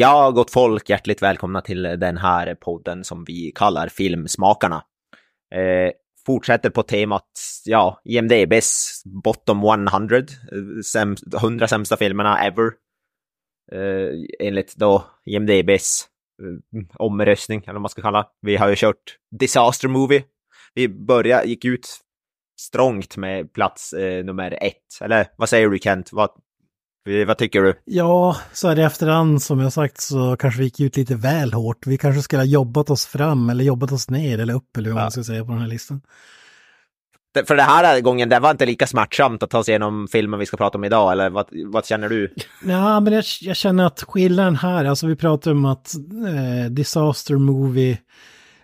Ja, gott folk, hjärtligt välkomna till den här podden som vi kallar Filmsmakarna. Eh, fortsätter på temat, ja, IMDBs bottom 100, eh, 100 sämsta filmerna ever. Eh, enligt då IMDBs eh, omröstning, eller vad man ska kalla. Vi har ju kört Disaster Movie. Vi började, gick ut strångt med plats eh, nummer ett. Eller vad säger du Kent? Vad, vad tycker du? Ja, så här i efterhand som jag sagt så kanske vi gick ut lite väl hårt. Vi kanske skulle ha jobbat oss fram eller jobbat oss ner eller upp eller vad ja. man ska säga på den här listan. För det här gången, det var inte lika smärtsamt att ta sig igenom filmen vi ska prata om idag, eller vad, vad känner du? Ja, men jag, jag, känner att skillnaden här, alltså vi pratar om att eh, Disaster Movie,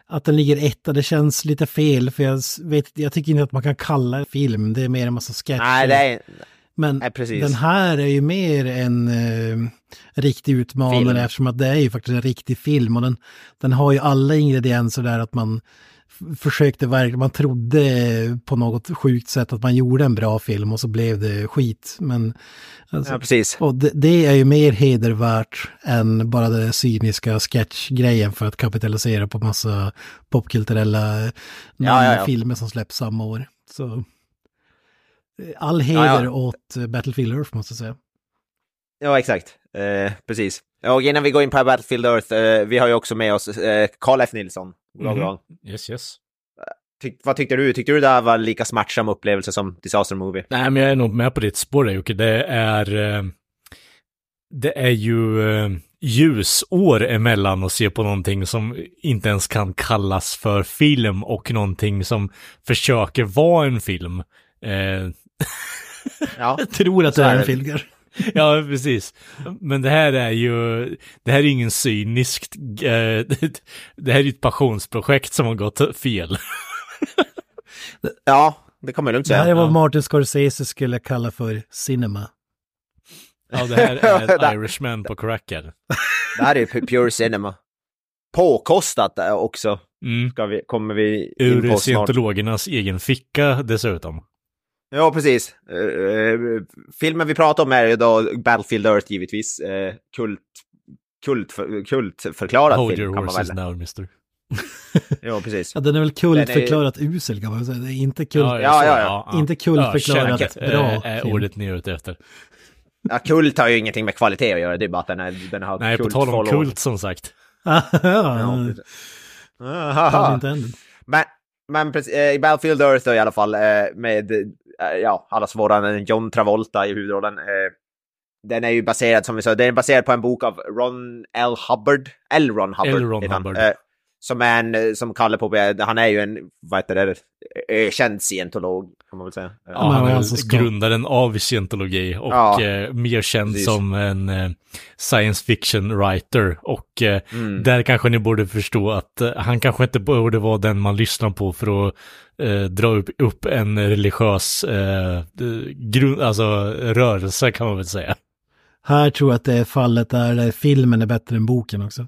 att den ligger etta, det känns lite fel, för jag, vet, jag tycker inte att man kan kalla det film, det är mer en massa sketcher. Nej, det är... Men Nej, den här är ju mer en eh, riktig utmanare film. eftersom att det är ju faktiskt en riktig film och den, den har ju alla ingredienser där att man försökte verkligen, man trodde på något sjukt sätt att man gjorde en bra film och så blev det skit. Men, alltså, ja, precis. Och det, det, är ju mer hedervärt än bara den cyniska sketchgrejen för att kapitalisera på massa popkulturella ja, ja, filmer som släpps samma år. Så all heder ja, ja. åt eh, Battlefield Earth måste jag säga. Ja, exakt. Eh, precis. Och innan vi går in på Battlefield Earth, eh, vi har ju också med oss eh, Carl F. Nilsson. Mm -hmm. Yes, yes. Tyck, vad tyckte du? Tyckte du det här var lika smärtsam upplevelse som Disaster Movie? Nej, men jag är nog med på ditt spår, Jocke. Det är... Eh, det är ju eh, ljusår emellan att se på någonting som inte ens kan kallas för film och någonting som försöker vara en film. Eh, Ja. jag tror att det är en filgar. Ja, precis. Men det här är ju, det här är ingen cyniskt, äh, det här är ju ett passionsprojekt som har gått fel. ja, det kan man lugnt säga. Det här är vad Martin Scorsese skulle kalla för cinema. Ja, det här är Irishman på cracker. Det här är pure cinema. Påkostat också. Mm. Ska vi, kommer vi in Ur scientologernas egen ficka dessutom. Ja, precis. Uh, filmen vi pratar om är ju då Battlefield Earth givetvis. Uh, kult, kult, för, kultförklarad Hold film. Hold your horses now, mister. ja, precis. Ja, den är väl kultförklarat är... usel kan man säga. Det är inte kult, ja, ja, ja, ja. Inte kultförklarat ja, bra. Är, är ordet ni är ute efter. Ja, kult har ju ingenting med kvalitet att göra, det är bara att den, är, den har Nej, på tal om kult som sagt. ja, ja. Men, men precis, i Battlefield Earth då, i alla fall, med ja, allas våran John Travolta i huvudrollen. Den är ju baserad, som vi sa, den är baserad på en bok av Ron L. Hubbard. L. Ron Hubbard. L. Ron Hubbard. Som är en, som Kalle påpekade, han är ju en, vad heter det, ökänd scientolog, kan man väl säga. Ja, han är alltså grundaren av scientologi och ja, eh, mer känd precis. som en eh, science fiction writer. Och eh, mm. där kanske ni borde förstå att eh, han kanske inte borde vara den man lyssnar på för att eh, dra upp, upp en religiös eh, grund, alltså rörelse kan man väl säga. Här tror jag att det är fallet där filmen är bättre än boken också.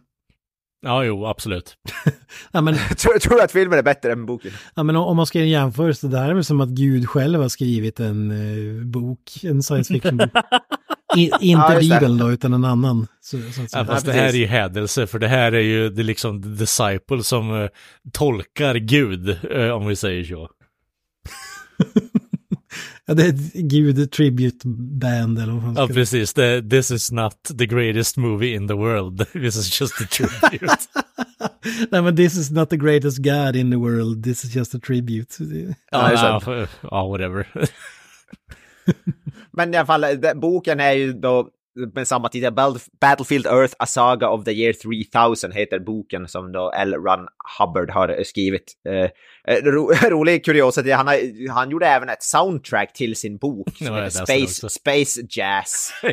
Ja, jo, absolut. ja, men, tror, tror du att filmen är bättre än boken? Ja, men om man ska jämförelse, det här är väl som att Gud själv har skrivit en uh, bok, en science fiction-bok. I, inte ja, Bibeln då, utan en annan. Så, så ja, fast det här är ju hädelse, för det här är ju det liksom the disciple som uh, tolkar Gud, uh, om vi säger så. Ja, det är ett Gud Tribute Band eller vad man ska Ja, precis. Det, this is not the greatest movie in the world. This is just a tribute. Nej, men this is not the greatest God in the world. This is just a tribute. Ja, ja, ja whatever. men i alla fall, boken är ju då med samma titel, Battlefield Earth, A Saga of the Year 3000 heter boken som då L. Ron Hubbard har skrivit. Eh, eh ro, rolig kuriositet, han, har, han gjorde även ett soundtrack till sin bok, Space, Space Jazz.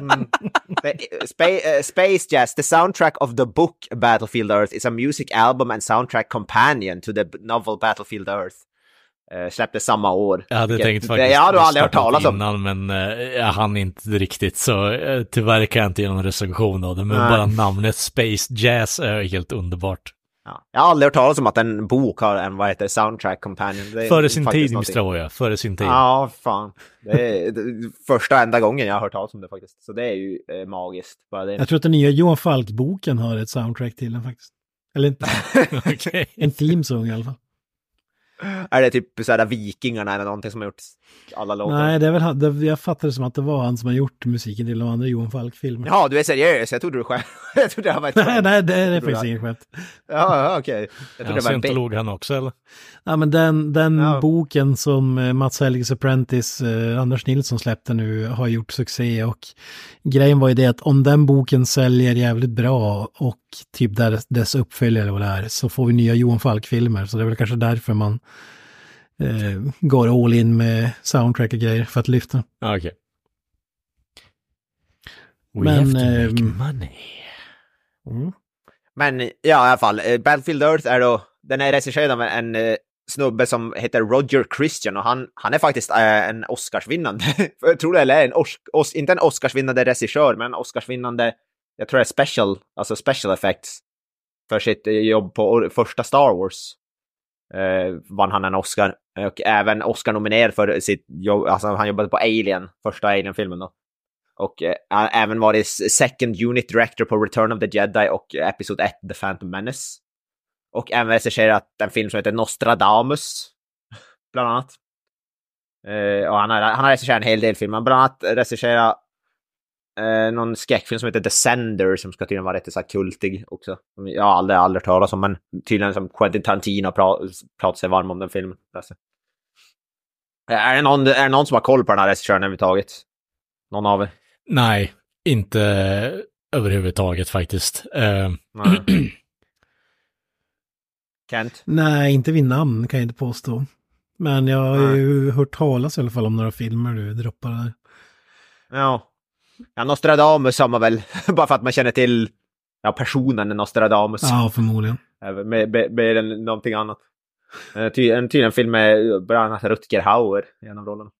mm. Space, uh, Space Jazz, the soundtrack of the book Battlefield Earth is a music album and soundtrack companion to the novel Battlefield Earth. Uh, släpptes samma år. Jag hade tänkt faktiskt... Jag hade aldrig hört talas om. Innan, men uh, jag hann inte riktigt, så uh, tyvärr kan jag inte ge någon recension av det. Men Nej. bara namnet Space Jazz är helt underbart. Ja. Jag har aldrig hört talas om att en bok har en, vad heter soundtrack companion. Det Före sin tid, Mr. jag. Före sin tid. Ja, fan. Det är första enda gången jag har hört talas om det faktiskt. Så det är ju eh, magiskt. Bara det. Jag tror att den nya Johan Falk-boken har ett soundtrack till den faktiskt. Eller inte. okay. En themesång i alla fall. Är det typ så här Vikingarna eller någonting som har gjort alla låtar? Nej, det är väl, det, jag fattar det som att det var han som har gjort musiken till de andra Johan Falk-filmerna. Ja, du är seriös. Jag trodde du skämt. jag trodde det var ett Nej, nej, det är faktiskt inget skämt. Ja, okej. Okay. Jag trodde ja, det var en han också, eller? Ja, men den, den ja. boken som eh, Mats Helges Apprentice, eh, Anders Nilsson släppte nu, har gjort succé och grejen var ju det att om den boken säljer jävligt bra och typ där dess uppföljare vad det är, så får vi nya Johan Falk-filmer. Så det är väl kanske därför man eh, går all in med soundtrack och grejer för att lyfta. Okej. Okay. We Men, have to make eh, money. Mm. Men ja, i alla fall, eh, Battlefield Earth är då, den är regisserad av en, en eh, snubbe som heter Roger Christian och han, han är faktiskt äh, en Oscarsvinnande, jag tror det eller en os, os, inte en Oscarsvinnande regissör, men en Oscarsvinnande, jag tror det är special, alltså special effects, för sitt jobb på första Star Wars. Eh, vann han en Oscar. Eh, och även Oscar-nominerad för sitt jobb, alltså han jobbade på Alien, första Alien-filmen då. Och eh, även varit second unit director på Return of the Jedi och Episod 1, The Phantom Menace. Och även regisserat en film som heter Nostradamus, bland annat. Eh, och han har, han har regisserat en hel del filmer, bland annat regisserat eh, någon skräckfilm som heter The Sender som ska tydligen vara rätt så kultig också. Jag har aldrig, aldrig hört talas om, men tydligen som Quentin Tarantino pra, pratar sig varm om den filmen. Alltså. Är det, någon, är det någon som har koll på den här regissören överhuvudtaget? Någon av er? Nej, inte överhuvudtaget faktiskt. Uh... Nej. Kent? Nej, inte vid namn kan jag inte påstå. Men jag har ju hört talas i alla fall om några filmer du droppar där. Ja. Ja, Nostradamus har man väl, bara för att man känner till ja, personen Nostradamus. Ja, förmodligen. Mer än någonting annat. En tydligen film med bland annat Rutger Hauer i en av rollerna.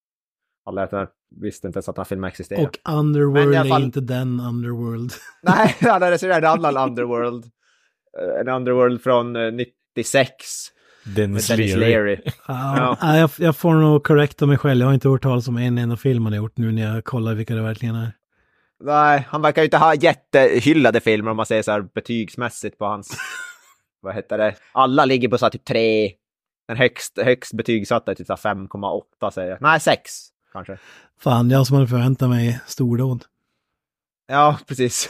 Alla jag visste inte ens att den filmen existerade. Och Underworld fall... är inte den Underworld. Nej, han har regisserat en annan Underworld. Eh, en Underworld från 96. Eh, Dennis, Dennis Leary. Leary. Ja, ja. Jag, jag, får nog korrekta mig själv. Jag har inte hört talas om en enda film han har gjort nu när jag kollar vilka det verkligen är. Nej, han verkar ju inte ha jättehyllade filmer om man säger så här betygsmässigt på hans... vad heter det? Alla ligger på så typ tre. Den högst, högst betygsatta är typ 5,8 säger jag. Nej, 6 kanske. Fan, jag som hade förväntat mig stordåd. Ja, precis.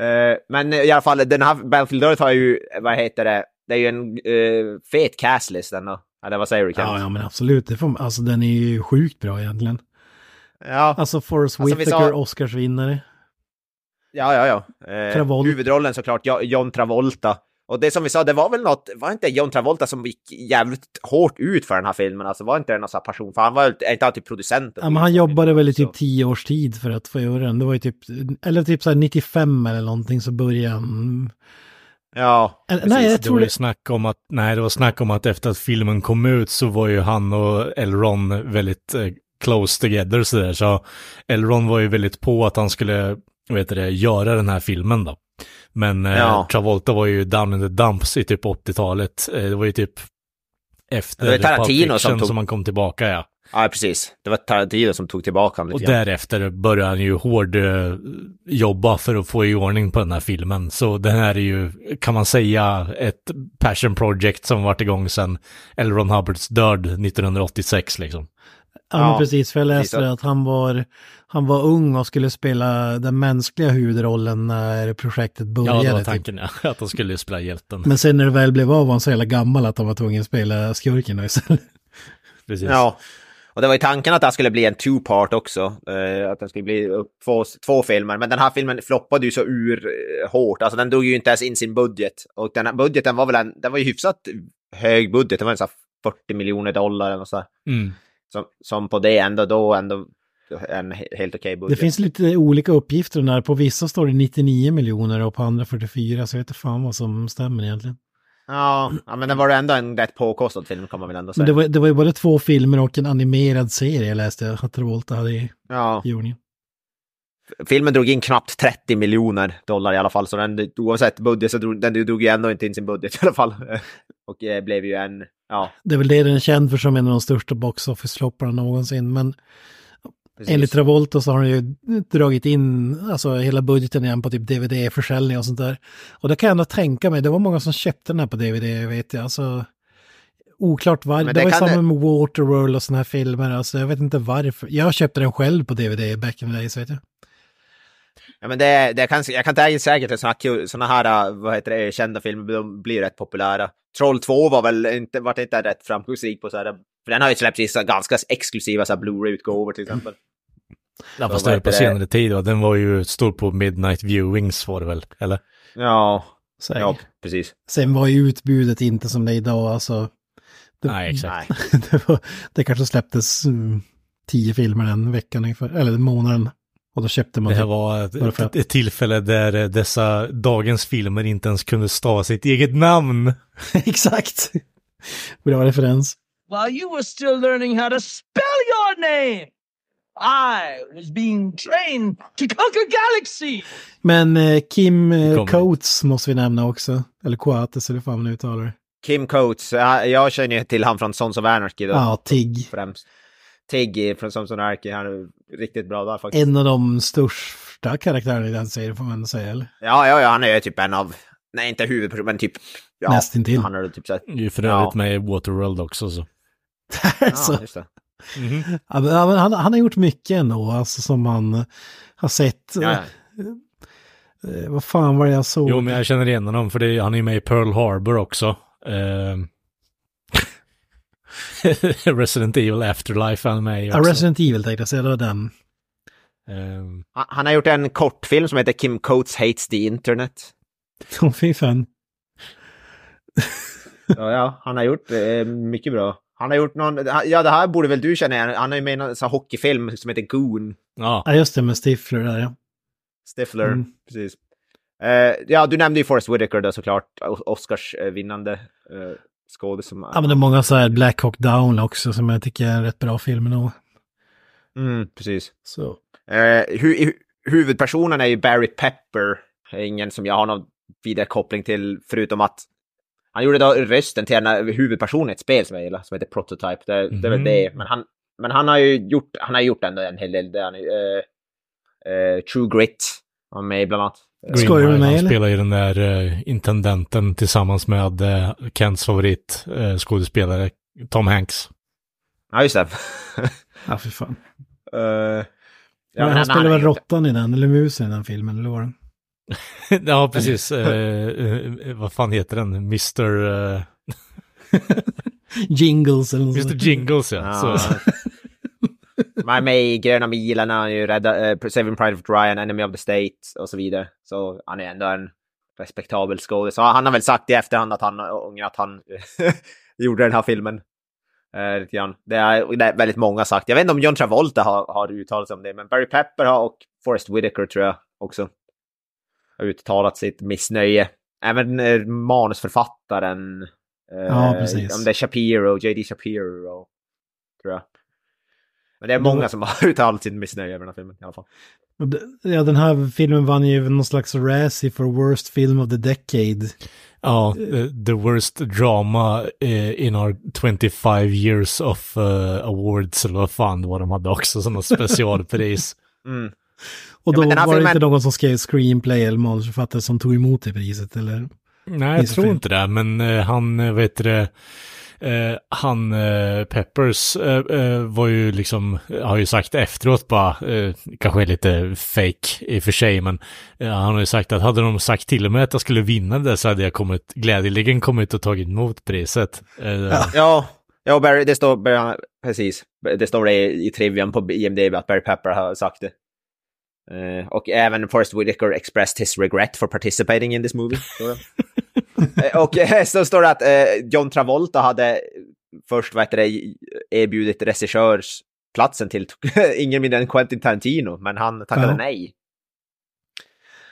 uh, men i alla fall, den här Battlefield Earth har ju, vad heter det, det är ju en uh, fet castlist den då. Eller vad säger du Kent? Ja, ja men absolut. Det får, alltså den är ju sjukt bra egentligen. Ja. Alltså Forrest alltså, Whitaker, sa... Oscarsvinnare. Ja, ja, ja. Eh, huvudrollen såklart, John Travolta. Och det som vi sa, det var väl något, var inte John Travolta som gick jävligt hårt ut för den här filmen? Alltså var inte det någon sån här passion? För han var inte alltid producenten. Ja, men han jobbade väl i typ tio års tid för att få göra den. Det var ju typ, eller typ så här 95 eller någonting så började han. Ja, precis. Nej, jag tror det var ju snack om att, nej, det var snack om att efter att filmen kom ut så var ju han och Elron väldigt eh, close together sådär. Så Elron var ju väldigt på att han skulle, vet det, göra den här filmen då. Men eh, ja. eh, Travolta var ju down in the dumps i typ 80-talet. Eh, det var ju typ efter det var Tarantino som, tog... som han kom tillbaka ja. Ja, precis. Det var Tarantino som tog tillbaka honom Och därefter började han ju hård uh, jobba för att få i ordning på den här filmen. Så den här är ju, kan man säga, ett passion project som varit igång sedan L. Ron Hubbards död 1986 liksom. Ja, ja precis, för jag läste att han var, han var ung och skulle spela den mänskliga huvudrollen när projektet började. Ja, det var typ. tanken typ. ja, att han skulle spela hjälten. Men sen när det väl blev av var han så jävla gammal att han var tvungen att spela skurken istället. Precis. Ja, och det var ju tanken att det skulle bli en two-part också. Uh, att det skulle bli två, två filmer. Men den här filmen floppade ju så ur uh, hårt. Alltså den drog ju inte ens in sin budget. Och den här budgeten var väl en, den var ju hyfsat hög budget. Det var en sån 40 miljoner dollar eller så. Mm som, som på det ändå då ändå en helt okej okay budget. Det finns lite olika uppgifter där. På vissa står det 99 miljoner och på andra 44, så jag vet inte fan vad som stämmer egentligen. Ja, ja men den var ändå en rätt påkostad film kan man väl ändå säga. Men det var, det var ju både två filmer och en animerad serie jag läste att Travolta hade i ja. gjorningen. Filmen drog in knappt 30 miljoner dollar i alla fall, så den, oavsett budget så drog den drog ju ändå inte in sin budget i alla fall. och eh, blev ju en, ja. Det är väl det den är känd för som en av de största box office-flopparna någonsin, men Precis. Enligt Travolta så har han ju dragit in alltså, hela budgeten igen på typ DVD-försäljning och sånt där. Och det kan jag ändå tänka mig, det var många som köpte den här på DVD vet jag. Alltså, oklart varför. Det, det, var ju samma det... med Waterworld och sådana här filmer. Alltså, jag vet inte varför. Jag köpte den själv på DVD back in the days vet jag. Ja, men det, det kan, jag kan tänka säkert att sådana här vad heter det, kända filmer de blir rätt populära. Troll 2 var väl inte, var inte rätt framgångsrik på så här, för den har ju släppts i ganska exklusiva så här Blu-ray-utgåvor till exempel. Ja, fast det på senare tid va? Den var ju stor på Midnight Viewings var det väl, eller? Ja, Säg. ja precis. Sen var ju utbudet inte som det är idag, alltså. Det, nej, exakt. det, var, det kanske släpptes mm, tio filmer den veckan ungefär, eller månaden. Och då köpte man det. här typ var ett, ett, ett, tillfälle där dessa dagens filmer inte ens kunde stava sitt eget namn. exakt. Bra referens. While you were still learning how to spell your name! I was being trained to conquer galaxy! Men eh, Kim eh, Coates måste vi nämna också. Eller Coates eller vad man uttalar det. Kim Coates, jag känner ju till han från Sons of Anarchy. Då, ja, Tig. Främst. Tig från Sons of Anarchy, han är riktigt bra där faktiskt. En av de största karaktärerna i den serien får man säga, eller? Ja, ja, ja, han är ju typ en av, nej inte huvudperson, men typ... Ja, Nästintill. Han är typ så här, ju för övrigt ja. med i Waterworld också så. så. Ja, just det. Mm -hmm. ja, men han, han, har gjort mycket ändå, alltså som man har sett. Ja. Eh, vad fan var det jag såg? Jo, men jag känner igen honom för det, han är med i Pearl Harbor också. Eh, Resident Evil Afterlife han är med i också. Ja, Resident Evil tänkte jag säga, det var den. Um... Han har gjort en kortfilm som heter Kim Coates Hates the Internet. Åh, fy fan. ja, ja, han har gjort eh, mycket bra. Han har gjort någon, ja det här borde väl du känna igen, han har ju med i någon sån hockeyfilm som heter Goon. Ja, ja just det med Stifler där ja. Stifler, mm. precis. Uh, ja, du nämnde ju Forrest Whitaker då såklart, Oscars uh, vinnande skådis. Som, ja, men det är många så här Black Hawk Down också som jag tycker är en rätt bra film nog. Mm, precis. Så. Uh, hu huvudpersonen är ju Barry Pepper, ingen som jag har någon vidare koppling till förutom att han gjorde då rösten till en huvudperson i ett spel som jag gillar, som heter Prototype. Det, mm. det är väl det. Men han, men han har ju gjort, han har gjort ändå en hel del. Det han, uh, uh, True Grit, han med bland annat. Skojar du med mig Han spelar ju den där uh, intendenten tillsammans med uh, Kents favorit uh, skådespelare Tom Hanks. Ja, just det. ja, för fan. Uh, ja, men han spelar väl råttan i den, eller musen i den filmen, eller vad den? ja, precis. Eh, eh, vad fan heter den? Mr... Eh... Jingles eller något Mr Jingles, ja. ja. Så. Man är med i Gröna milen, han är ju rädda, uh, Saving of Ryan, Enemy of the State och så vidare. Så han är ändå en respektabel skådis. Han har väl sagt i efterhand att han ångrar att han gjorde den här filmen. Uh, lite grann. Det, är, det är väldigt många sagt. Jag vet inte om John Travolta har, har uttalat sig om det, men Barry Pepper har och Forrest Whitaker tror jag också har uttalat sitt missnöje. Även eh, manusförfattaren. Eh, ja, precis. Om det är Shapiro, JD Shapiro, tror jag. Men det är många som har uttalat sitt missnöje över den här filmen i alla fall. Ja, den här filmen vann ju någon slags Razzie for Worst Film of the Decade. Ja, uh, the worst drama uh, in our 25 years of uh, awards, eller vad fan det var de hade också, som något specialpris. mm. Och då ja, var det inte någon som skrev screenplay eller manusförfattare som tog emot det priset, eller? Nej, jag tror inte det, men uh, han, vet det, uh, han Peppers var ju liksom, har ju sagt efteråt bara, kanske är lite fake i och för sig, men han har ju sagt att hade de sagt till och med att jag skulle vinna det så hade jag kommit, glädjeligen kommit och tagit emot priset. Ja, ja, ja Barry, det står, precis, det står det i trivian på IMDB att Barry Pepper har sagt det. Uh, och även Forrest Whitaker expressed his regret for participating in this movie. uh, och uh, så står det att John Travolta hade först vad heter det, erbjudit regissörs platsen till ingen mindre än Quentin Tarantino, men han tackade Ja. nej.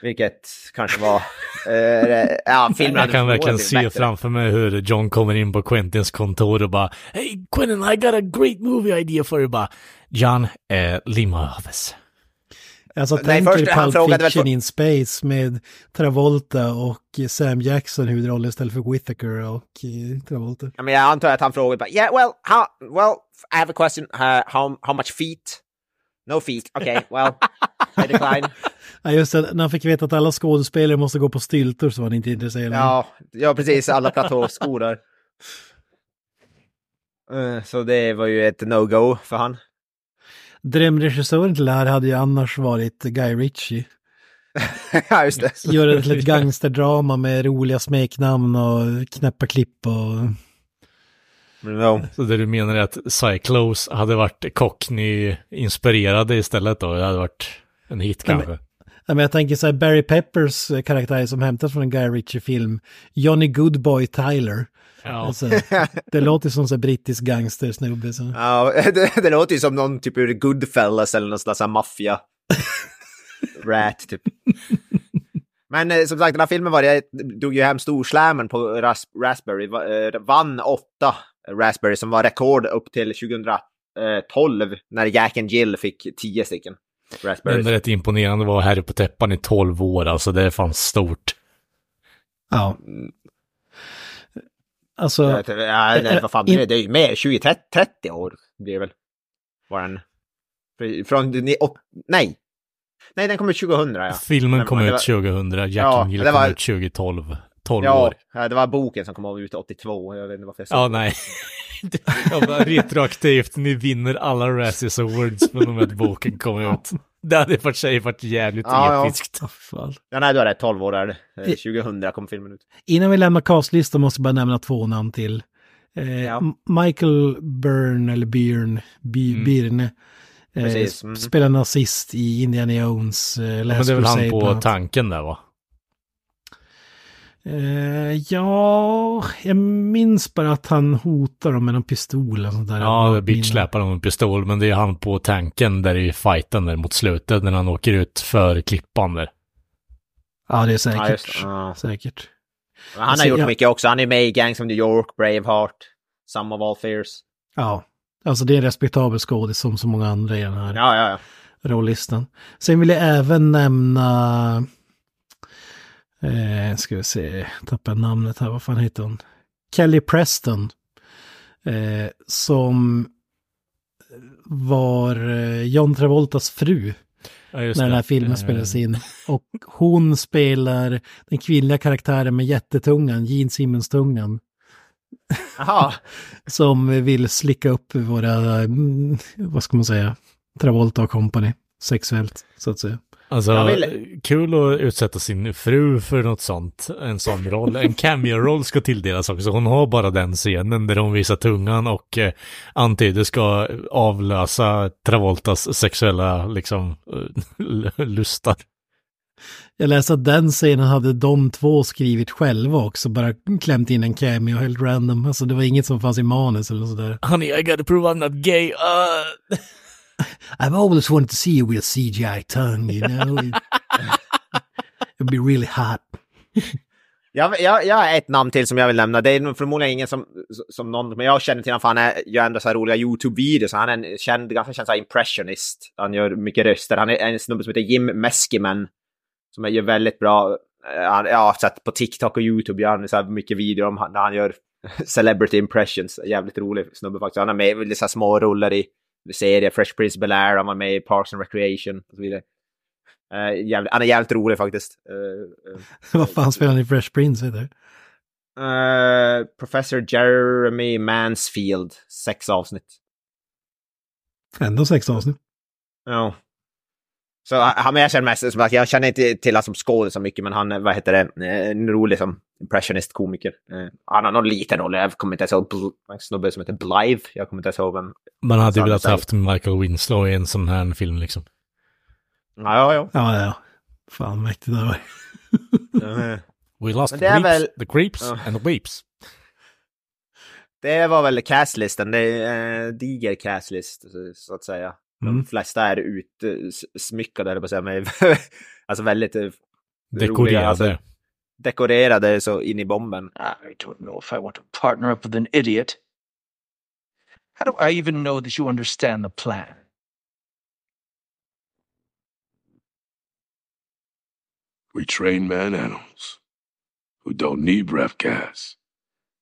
Vilket kanske var... eh, ja, filmen Jag kan verkligen se bättre. framför mig hur John kommer in på Quentins kontor och bara Hey Quentin, I got a great movie idea for you. Bara, John, eh, leave my office. Alltså Nej, tänk först, er Pulp Fiction in Space med Travolta och Sam Jackson huvudrollen istället för Whittaker och eh, Travolta. Ja, men jag antar att han frågade bara, yeah, well, how, well, I have a question. Uh, how, how much feet? No feet. Okay, well, I decline. Ja, just det, när han fick veta att alla skådespelare måste gå på styltor så var han inte intresserad. Ja, ja precis. Alla platåskor där. Eh, Så det var ju ett no-go för han. Drömregissören till det här hade ju annars varit Guy Ritchie. ja, just det. Till ett gangsterdrama med roliga smeknamn och knäppa klipp och... No. Så det du menar är att Cyclose hade varit Cockney-inspirerade istället då? Det hade varit en hit men- kanske? Ja, men jag tänker så här, Barry Peppers karaktär som hämtas från en Guy Ritchie-film. Johnny Goodboy Tyler. Ja. Alltså, det låter som så här brittisk gangstersnubbe. Så. Ja, det, det låter ju som någon typ ur Goodfellas eller någon slags maffia. Rat, typ. Men eh, som sagt, den här filmen var det, drog ju hem storslammen på ras, Raspberry. Va, eh, vann åtta Raspberry som var rekord upp till 2012 när Jack and Jill fick tio stycken Men Raspberries. det är rätt imponerande att vara herre på täppan i 12 år, alltså det är fan stort. Ja. Alltså, Ja, nej, vad fan blir det? Det är ju mer, 20-30 30 år blir det väl. Var den. Från, nej. Nej, den kom ut 2000 ja. Filmen Men kom ut var- 2000, Jack Ja, det kom var- ut 2012. 12 Ja, år. ja, det var boken som kom ut 82. Jag vet inte varför jag sa Ja, det. nej. Jag bara retroaktivt, ni vinner alla Razzies Awards från och med att boken kom ut. Det hade i och för sig varit jävligt Ja, ja. episkt. fan. Ja, nej, du har rätt. 12 år är det. Eh, 2000 kom filmen ut. Innan vi lämnar castlistan måste jag bara nämna två namn till. Eh, Ja. Michael Byrne, eller Byrne, By, Mm. Byrne. Eh, mm. Spelar nazist i Indiana Jones, eh, Men det är väl han på tanken där va? Eh, ja, jag minns bara att han hotar dem med någon pistol och sånt där. Ja, Jag bitch släpar honom med pistol, men det är han på tanken där i fighten där mot slutet när han åker ut för klippan där. Ja, det är Ja, säkert. just det. Ja. Säkert. Men Han Alltså, har gjort jag- mycket också. Han är med i Gangs of New York, Braveheart, Some of All Fears. Ja, alltså det är en respektabel skådis som så många andra i den här Ja, ja, ja. rollistan. Sen vill jag även nämna, eh, ska vi se, tappar namnet här, vad fan heter hon? Kelly Preston. Eh, som var eh, John Travoltas fru Ja, just när den här filmen Eh, spelades in. Och hon spelar den kvinnliga karaktären med jättetungan, Gene Simmons-tungan. Som vill slicka upp våra, mm, vad ska man säga, Travolta och company sexuellt, så att säga. Alltså, vill- kul att utsätta sin fru för något sånt, en sån roll. En cameo-roll ska tilldelas också. Hon har bara den scenen där hon visar tungan och eh, antyder ska avlösa Travoltas sexuella, liksom, eh, lustar. Jag läste att den scenen hade de två skrivit själva också, bara klämt in en cameo helt random. Alltså det var inget som fanns i manus eller sådär. Honey, I gotta prove I'm not gay. Uh. I've always wanted to see you with a CGI tongue, you know. It, it'd be really hot. Jag, jag, jag har ett namn till som jag vill nämna. Det är nog förmodligen ingen som, som någon, men jag känner till honom för han är, gör ändå så här roliga YouTube-videos. Han är en känd, ganska känd så här impressionist. Han gör mycket röster. Han är en snubbe som heter Jim Meskimen. Som gör väldigt bra, eh, ja, så på TikTok och YouTube gör han så här mycket videor om när han gör celebrity impressions. Jävligt rolig snubbe faktiskt. Han är med i lite så här små roller i serier, Fresh Prince Bel-Air, han var med i Parks and Recreation och så vidare. Eh, jävligt, han är jävligt rolig faktiskt. Eh, eh, Vad fan spelar ni Fresh Prince heter? Professor Jeremy Mansfield, sex avsnitt. Ändå sex avsnitt. Ja. Så han, jag känner mest som att jag känner inte till honom som skådis så mycket, men han, är, vad heter det, eh, en rolig som impressionist-komiker. Eh, han har någon liten roll, jag kommer inte ens ihåg, en snubbe som heter Blythe, jag kommer inte ens ihåg vem. Man hade ju velat haft Michael Winslow i en sån här film liksom. Ja, ja, ja. Ja, ja. Fan mäktigt det var. Eh, We lost the creeps, väl- the creeps Ja. and the weeps. det var väl castlisten. Det är en diger castlist så att säga. De mm. flesta är utsmyckade, eller på att säga, med alltså väldigt eh, dekorerade. Alltså, dekorerade så in i bomben. I don't know if I want to partner up with an idiot. How do I even know that you understand the plan? We train man animals who don't need breath gas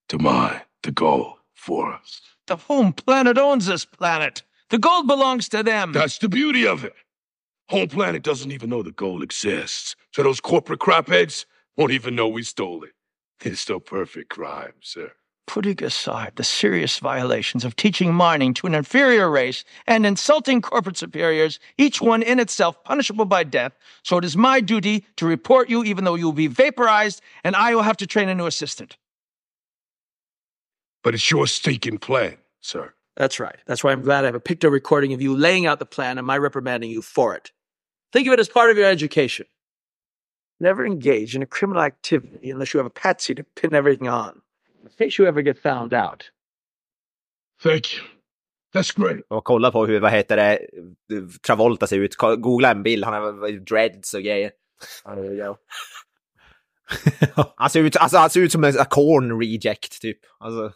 to mine the gold for us. The home planet owns this planet. The gold belongs to them. That's the beauty of it. Home planet doesn't even know the gold exists. So those corporate crapheads won't even know we stole it. It's still perfect crime, sir. Putting aside the serious violations of teaching mining to an inferior race and insulting corporate superiors, each one in itself punishable by death, so it is my duty to report you even though you will be vaporized and I will have to train a new assistant. But it's your stinking plan, sir. That's right. That's why I'm glad I have a picto recording of you laying out the plan and my reprimanding you for it. Think of it as part of your education. Never engage in a criminal activity unless you have a patsy to pin everything on. In case you ever get found out. Thank you. That's great. Och kolla på hur, vad heter det, Travolta ser ut. Googla en bild, han har dreads och grejer. han, ser ut, alltså, han ser ut som en corn reject typ. Alltså,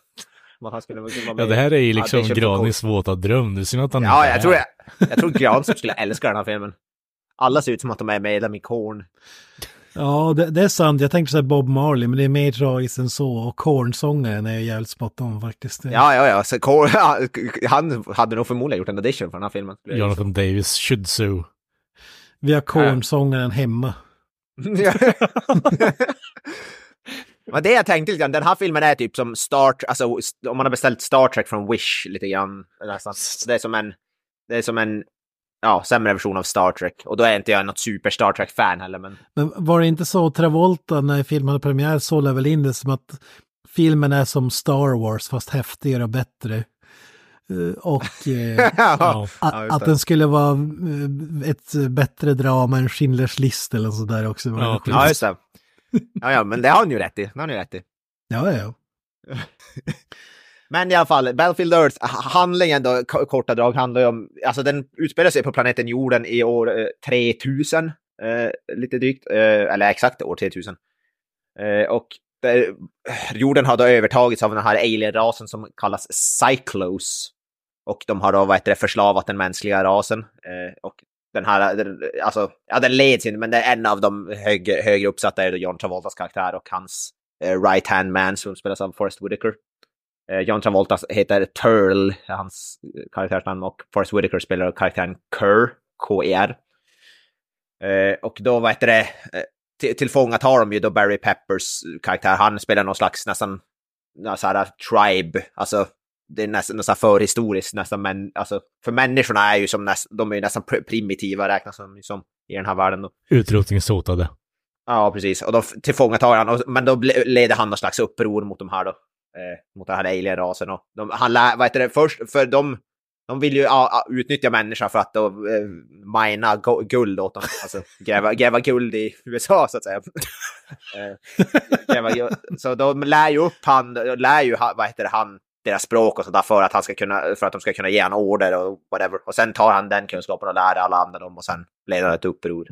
han skulle vara med. Ja, det här är ju liksom ja, Granis våta dröm. Det är synd att han Ja, jag tror, jag, jag tror Granström skulle älska den här filmen. Alla ser ut som att de är medlem i Korn. Ja, det, det, är sant. Jag tänkte säga Bob Marley, men det är mer tragiskt än så. Och Korn-sångaren är jävligt spot on faktiskt. Ja, ja, ja. Så Korn, han hade nog förmodligen gjort en audition för den här filmen. Jonathan Davis should sue. Vi har Korn-sångaren hemma. Men det jag tänkte lite grann, den här filmen är typ som Star alltså om man har beställt Star Trek från Wish lite grann. Nästan. Det är som en, det är som en ja, sämre version av Star Trek. Och då är inte jag något super Star Trek-fan heller. Men... men var det inte så Travolta när filmen hade premiär sålde väl in det som att filmen är som Star Wars fast häftigare och bättre. Eh, och eh, ja, att, att den skulle vara eh, ett bättre drama än Schindler's list eller sådär också. Ja, ja, just det. Ja, ja, men det har han ju rätt i. Det har han ju rätt i. Ja, ja. Men i alla fall, Battlefield Earth, handlingen då, korta drag, handlar ju om, alltså den utspelar sig på planeten jorden i år eh, 3000, eh, lite drygt, eh, eller exakt år 3000. Eh, och där, jorden har då övertagits av den här alien-rasen som kallas Cyclos. Och de har då, vad heter det, förslavat den mänskliga rasen. Eh, och den här, eh, alltså, ja den leds inte, men det är en av de hög, högre uppsatta är John Travoltas karaktär och hans eh, right hand man som spelas av Forrest Whitaker. Eh, John Travolta heter Turl, hans eh, karaktärsnamn, och Forrest Whitaker spelar karaktären Kerr, K-E-R. Eh, och då, vad heter det, eh, tillfångatar de ju då Barry Peppers karaktär. Han spelar någon slags nästan, så här, tribe, alltså det är nästan, nästan förhistoriskt, nästan, men alltså för människorna är ju som nästan, de är ju nästan primitiva räknas som, som i den här världen. Då. Utrotningshotade. Ja, precis. Och då tillfångatar han, men då leder han någon slags uppror mot de här då eh, mot den här alien-rasen. Och de, han lär, vad heter det, först, för de, de vill ju a, utnyttja människan för att då, eh, mina guld åt dem. Alltså gräva, gräva guld i USA så att säga. eh, gräva, så de lär ju upp han, lär ju, vad heter det, han deras språk och sådär för att han ska kunna, för att de ska kunna ge han order och whatever. Och sen tar han den kunskapen och lär alla andra dem och sen leder han ett uppror.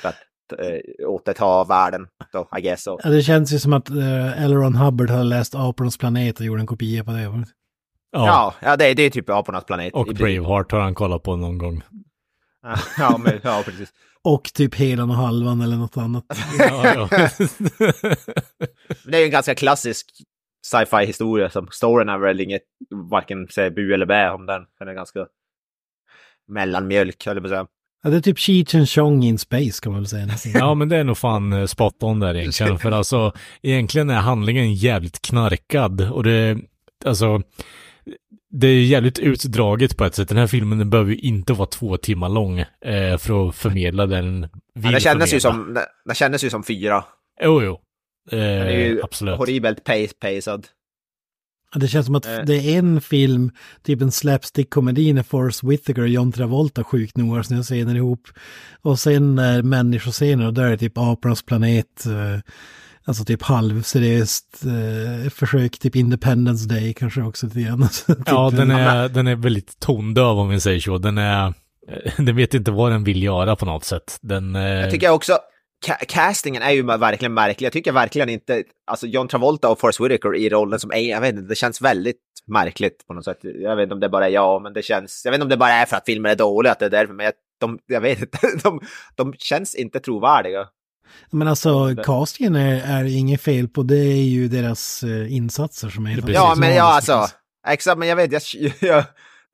För att eh, återta världen då, I guess. So. Ja, det känns ju som att eh, Elron Hubbard har läst Apornas planet och gjorde en kopia på det. Ja, ja, ja det, det är typ Apornas planet. Och Braveheart har han kollat på någon gång. ja, men, ja, precis. Och typ Helan och Halvan eller något annat. ja, ja. det är ju en ganska klassisk sci-fi historia. Som storyn är väl inget, varken bu eller bä om den. Den är ganska mellanmjölk, höll jag på att säga. Ja, det är typ Cheech and Chong in space kan man väl säga. ja, men det är nog fan eh, spot on där egentligen. För alltså, egentligen är handlingen jävligt knarkad. Och det, alltså, det är jävligt utdraget på ett sätt. Den här filmen den behöver ju inte vara två timmar lång eh, för att förmedla den ja, det kändes ju som, det kändes ju som fyra. Jo, jo. Eh, det är ju absolut. horribelt pace-pacad. Det känns som att eh. det är en film, typ en slapstick-komedi när Forrest Whitaker och John Travolta sjukt nog har sina scener ihop. Och sen är människoscener och där är typ Apornas planet. Eh, Alltså typ halvseriöst eh, försök, typ Independence Day kanske också lite grann. typ, ja, den är, den är väldigt tondöv om vi säger så. Den är, den vet inte vad den vill göra på något sätt. Den, eh... Jag tycker också, castingen är ju verkligen märklig. Jag tycker verkligen inte, alltså John Travolta och Forrest Whitaker i rollen som jag vet inte, det känns väldigt märkligt på något sätt. Jag vet inte om det bara är jag, men det känns, jag vet inte om det bara är för att filmen är dålig, att det är därför, men jag, de, jag vet inte, de, de känns inte trovärdiga. Men alltså castingen är, är inget fel på, det är ju deras eh, insatser som är Ja, men ja, alltså, exakt, men jag vet, jag, jag,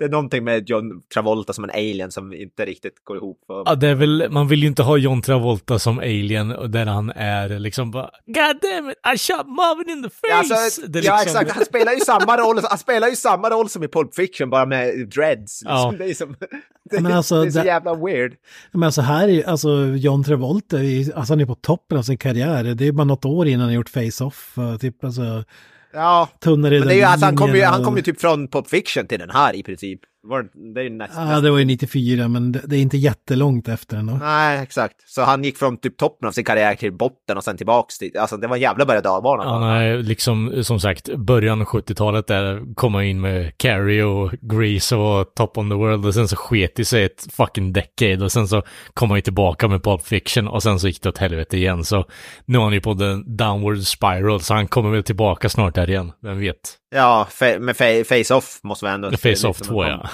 det är någonting med John Travolta som en alien som inte riktigt går ihop. För... Ja, det är väl, man vill ju inte ha John Travolta som alien där han är liksom bara God damn it, I shot Marvin in the face! Ja, alltså, ja liksom... exakt, han spelar ju samma roll, han spelar ju samma roll som i Pulp Fiction, bara med dreads. Liksom. Ja. Det är, som, det, men alltså, det är så det... jävla weird. Men alltså här är alltså John Travolta, alltså han är på toppen av sin karriär, det är bara något år innan han gjort Face-Off, typ alltså Ja, men det är ju, alltså, han kom ju, han kom ju typ från Pop Fiction till den här i princip. Var, det är ju näst, ja, det var ju 94, men det, det, är inte jättelångt efter ändå. Nej, exakt. Så han gick från typ toppen av sin karriär till botten och sen tillbaks till, alltså det var en jävla berg och dalbana. Ja, nej, liksom som sagt, början av 70-talet där kom han in med Carrie och Grease och Top on the World och sen så sket i sig ett fucking decade och sen så kom han ju tillbaka med Pulp Fiction och sen så gick det åt helvete igen. Så nu är han ju på den downward spiral så han kommer väl tillbaka snart där igen, vem vet. Ja, med Face-Off måste vi ändå... Face-Off 2 ja.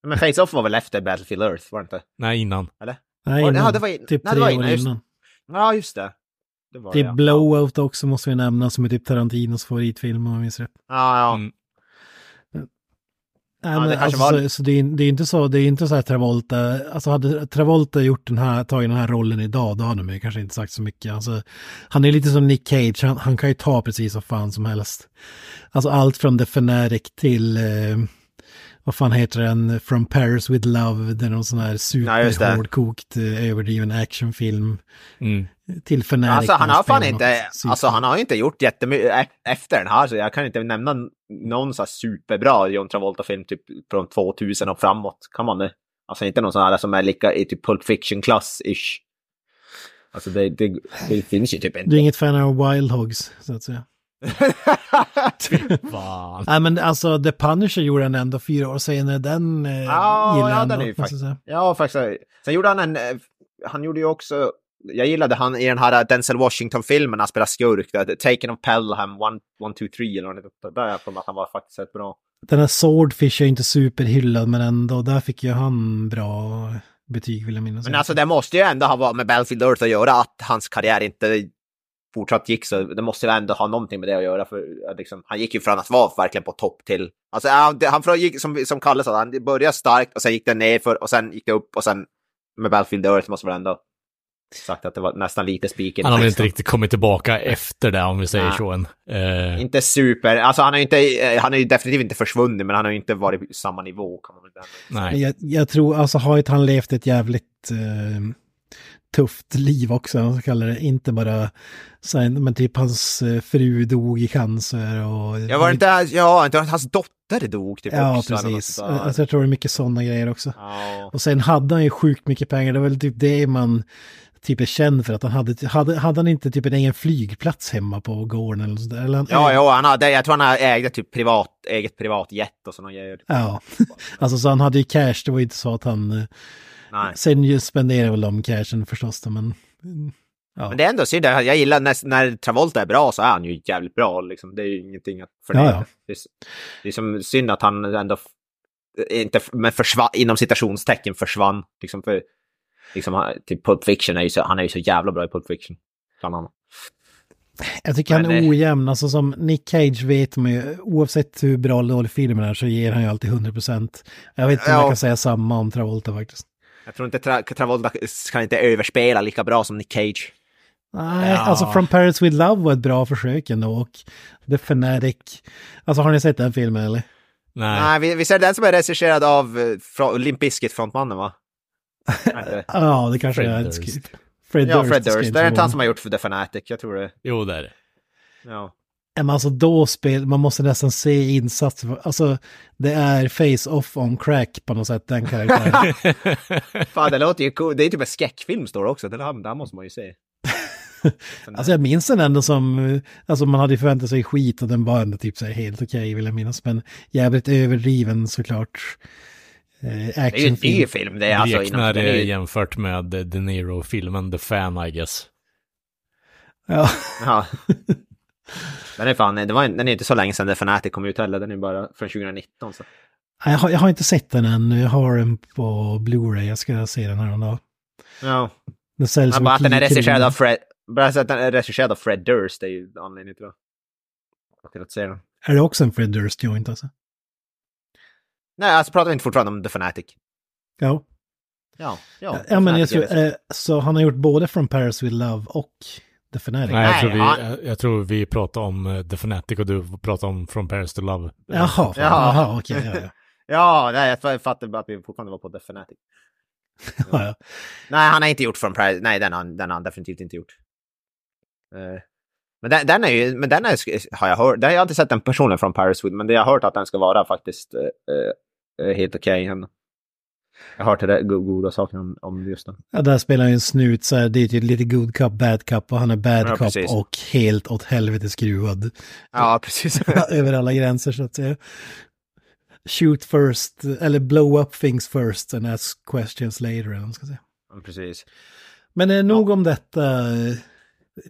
Men Face-Off var väl efter Battlefield Earth, var det inte? Nej, innan. Eller? Nej, innan. Ja, det var, in... typ Nej, det var innan. Just... innan. Ja, just det. det var typ det, ja. Blowout också måste vi nämna, som är typ Tarantinos favoritfilm om jag minns rätt. Ja, ja. Mm. Nej, men, alltså, var... så, så det, är, det, är, inte så, det är inte så här Travolta, alltså hade Travolta gjort den här, tagit den här rollen idag, då hade man kanske inte sagt så mycket. Alltså, han är lite som Nick Cage, han, han kan ju ta precis vad fan som helst. Alltså allt från The Fanatic till, eh, vad fan heter den, From Paris with Love, det är någon sån här superhårdkokt, eh, överdriven actionfilm. Mm. Till Fanatic. Alltså han har fan inte, alltså han har inte gjort jättemycket efter den här, så jag kan inte nämna någon så här superbra John Travolta-film typ från 2000 och framåt. Kan man det? Alltså inte någon sån här som är lika i typ Pulp Fiction-klass-ish. Alltså det, det, det, finns ju typ inte. Du är inget fan av Wild Hogs, så att säga? Fan. Nej men alltså The Punisher gjorde han ändå fyra år senare, den eh, ja, gillar ja, jag den är ju faktiskt. Ja, faktiskt. Sen gjorde han en, eh, han gjorde ju också, jag gillade han i den här Denzel Washington-filmen, han spelar skurk, där, Taken of Pelham, 1, 2, 3 eller något där jag att han var faktiskt rätt bra. Den här Swordfish är inte superhyllad men ändå, där fick ju han bra betyg vill jag minnas. Men alltså det måste ju ändå ha med Battlefield Earth att göra att hans karriär inte fortsatt gick så det måste ju ändå ha någonting med det att göra. För liksom, han gick ju från att vara verkligen på topp till... Alltså han, han gick, som, som Kalle sa, han började starkt och sen gick det ner för och sen gick det upp och sen med Battlefield Earth måste väl ändå sagt att det var nästan lite spiken. Han har väl inte riktigt kommit tillbaka efter det om vi säger Nej. så än. Uh... Inte super, alltså han har ju inte, han har ju definitivt inte försvunnit men han har ju inte varit på samma nivå. Kan man väl Nej. Jag, jag tror, alltså har inte han levt ett jävligt uh, tufft liv också, man kallar det. Inte bara, sen, men typ hans eh, fru dog i cancer och... Ja, var inte, ja, inte hans dotter dog typ Ja, också, precis. Alltså, jag tror det är mycket sådana grejer också. Ja. Och sen hade han ju sjukt mycket pengar, det var väl typ det man typ är känd för att han hade, hade, hade han inte typ en egen flygplats hemma på gården eller sådär? Eller han, ja, ja, han hade, jag tror han ägde typ privat, eget privat jet och sådana grejer. Ja, alltså så han hade ju cash, det var ju inte så att han eh, Nej. Sen ju spenderar väl de cashen förstås då, men... Ja. Men det är ändå synd, jag gillar när, när Travolta är bra så är han ju jävligt bra. Liksom. Det är ju ingenting att förneka. Ja, ja. Det, är, det är som synd att han ändå inte, men försvann, inom citationstecken försvann. Liksom för, liksom, typ Pulp Fiction är ju så, han är ju så jävla bra i Pulp Fiction. Bland annat. Jag tycker han är ojämn, alltså som Nick Cage vet man ju, oavsett hur bra eller dålig filmen är så ger han ju alltid 100%. Jag vet inte om ja. jag kan säga samma om Travolta faktiskt. Jag tror inte Tra Travolta kan inte överspela lika bra som Nick Cage. Nej, ja. alltså From Paris With Love var ett bra försök ändå och The Fanatic. Alltså har ni sett den filmen eller? Nej. Nej, visst är det den som är regisserad av uh, Limp Bizkit-frontmannen va? Ja, det kanske Fred är. Durst. Fred ja, Fred Durst. Det är inte han som har gjort för The Fanatic, jag tror det. Jo, det är det. Ja. Men alltså då spel, man måste nästan se insatser. Alltså det är face-off on crack på något sätt, den karaktären. Fan, det låter ju cool. Det är typ en skräckfilm står det också. Den här, den här måste man ju se. alltså jag minns den ändå som, alltså man hade förväntat sig skit och den var ändå typ så här helt okej okay, vill jag minnas. Men jävligt överdriven såklart. Eh, det är ju en ny film. Det är alltså inom, det är... jämfört med De Niro-filmen The Fan, I guess. Ja. ja. Den är fan, det var, den är inte så länge sedan The Fanatic kom ut heller. Den är bara från 2019. Så. Jag har, jag har inte sett den än. Jag har den på Blu-ray. Jag ska se den här en dag. Ja. Den säljs ja, bara att den är regisserad av Fred... Bara att den är regisserad av Fred Durst, det är ju anledningen till, till att se den. Är det också en Fred Durst joint alltså? Nej, alltså pratar vi inte fortfarande om The Fanatic. Ja. Ja, ja. ja men jag tror, eh, så han har gjort både From Paris With Love och The Fanatic? Nej, jag tror, vi, han... jag tror vi pratar om uh, The Fanatic och du pratar om From Paris to Love. Jaha, jaha, jaha okej. Okay, ja, ja. ja, nej, jag fattade att vi fortfarande var på The Fanatic. ja, ja. Nej, han har inte gjort From Paris, nej den har, den har han definitivt inte gjort. Uh, men den, den, är ju, men den är, har jag hört, den har jag inte sett den personen från Paris With, men det jag har hört att den ska vara faktiskt uh, helt okej. Okay. Jag har hört det goda saker om, om just den. Ja, där spelar han en snut så här, det är ju lite good cup, bad cup och han är bad ja, cup precis. och helt åt helvete skruvad. Ja, precis. Över alla gränser så att säga. Shoot first, eller blow up things first and ask questions later, eller man ska säga. Ja, precis. Men eh, nog ja. om detta.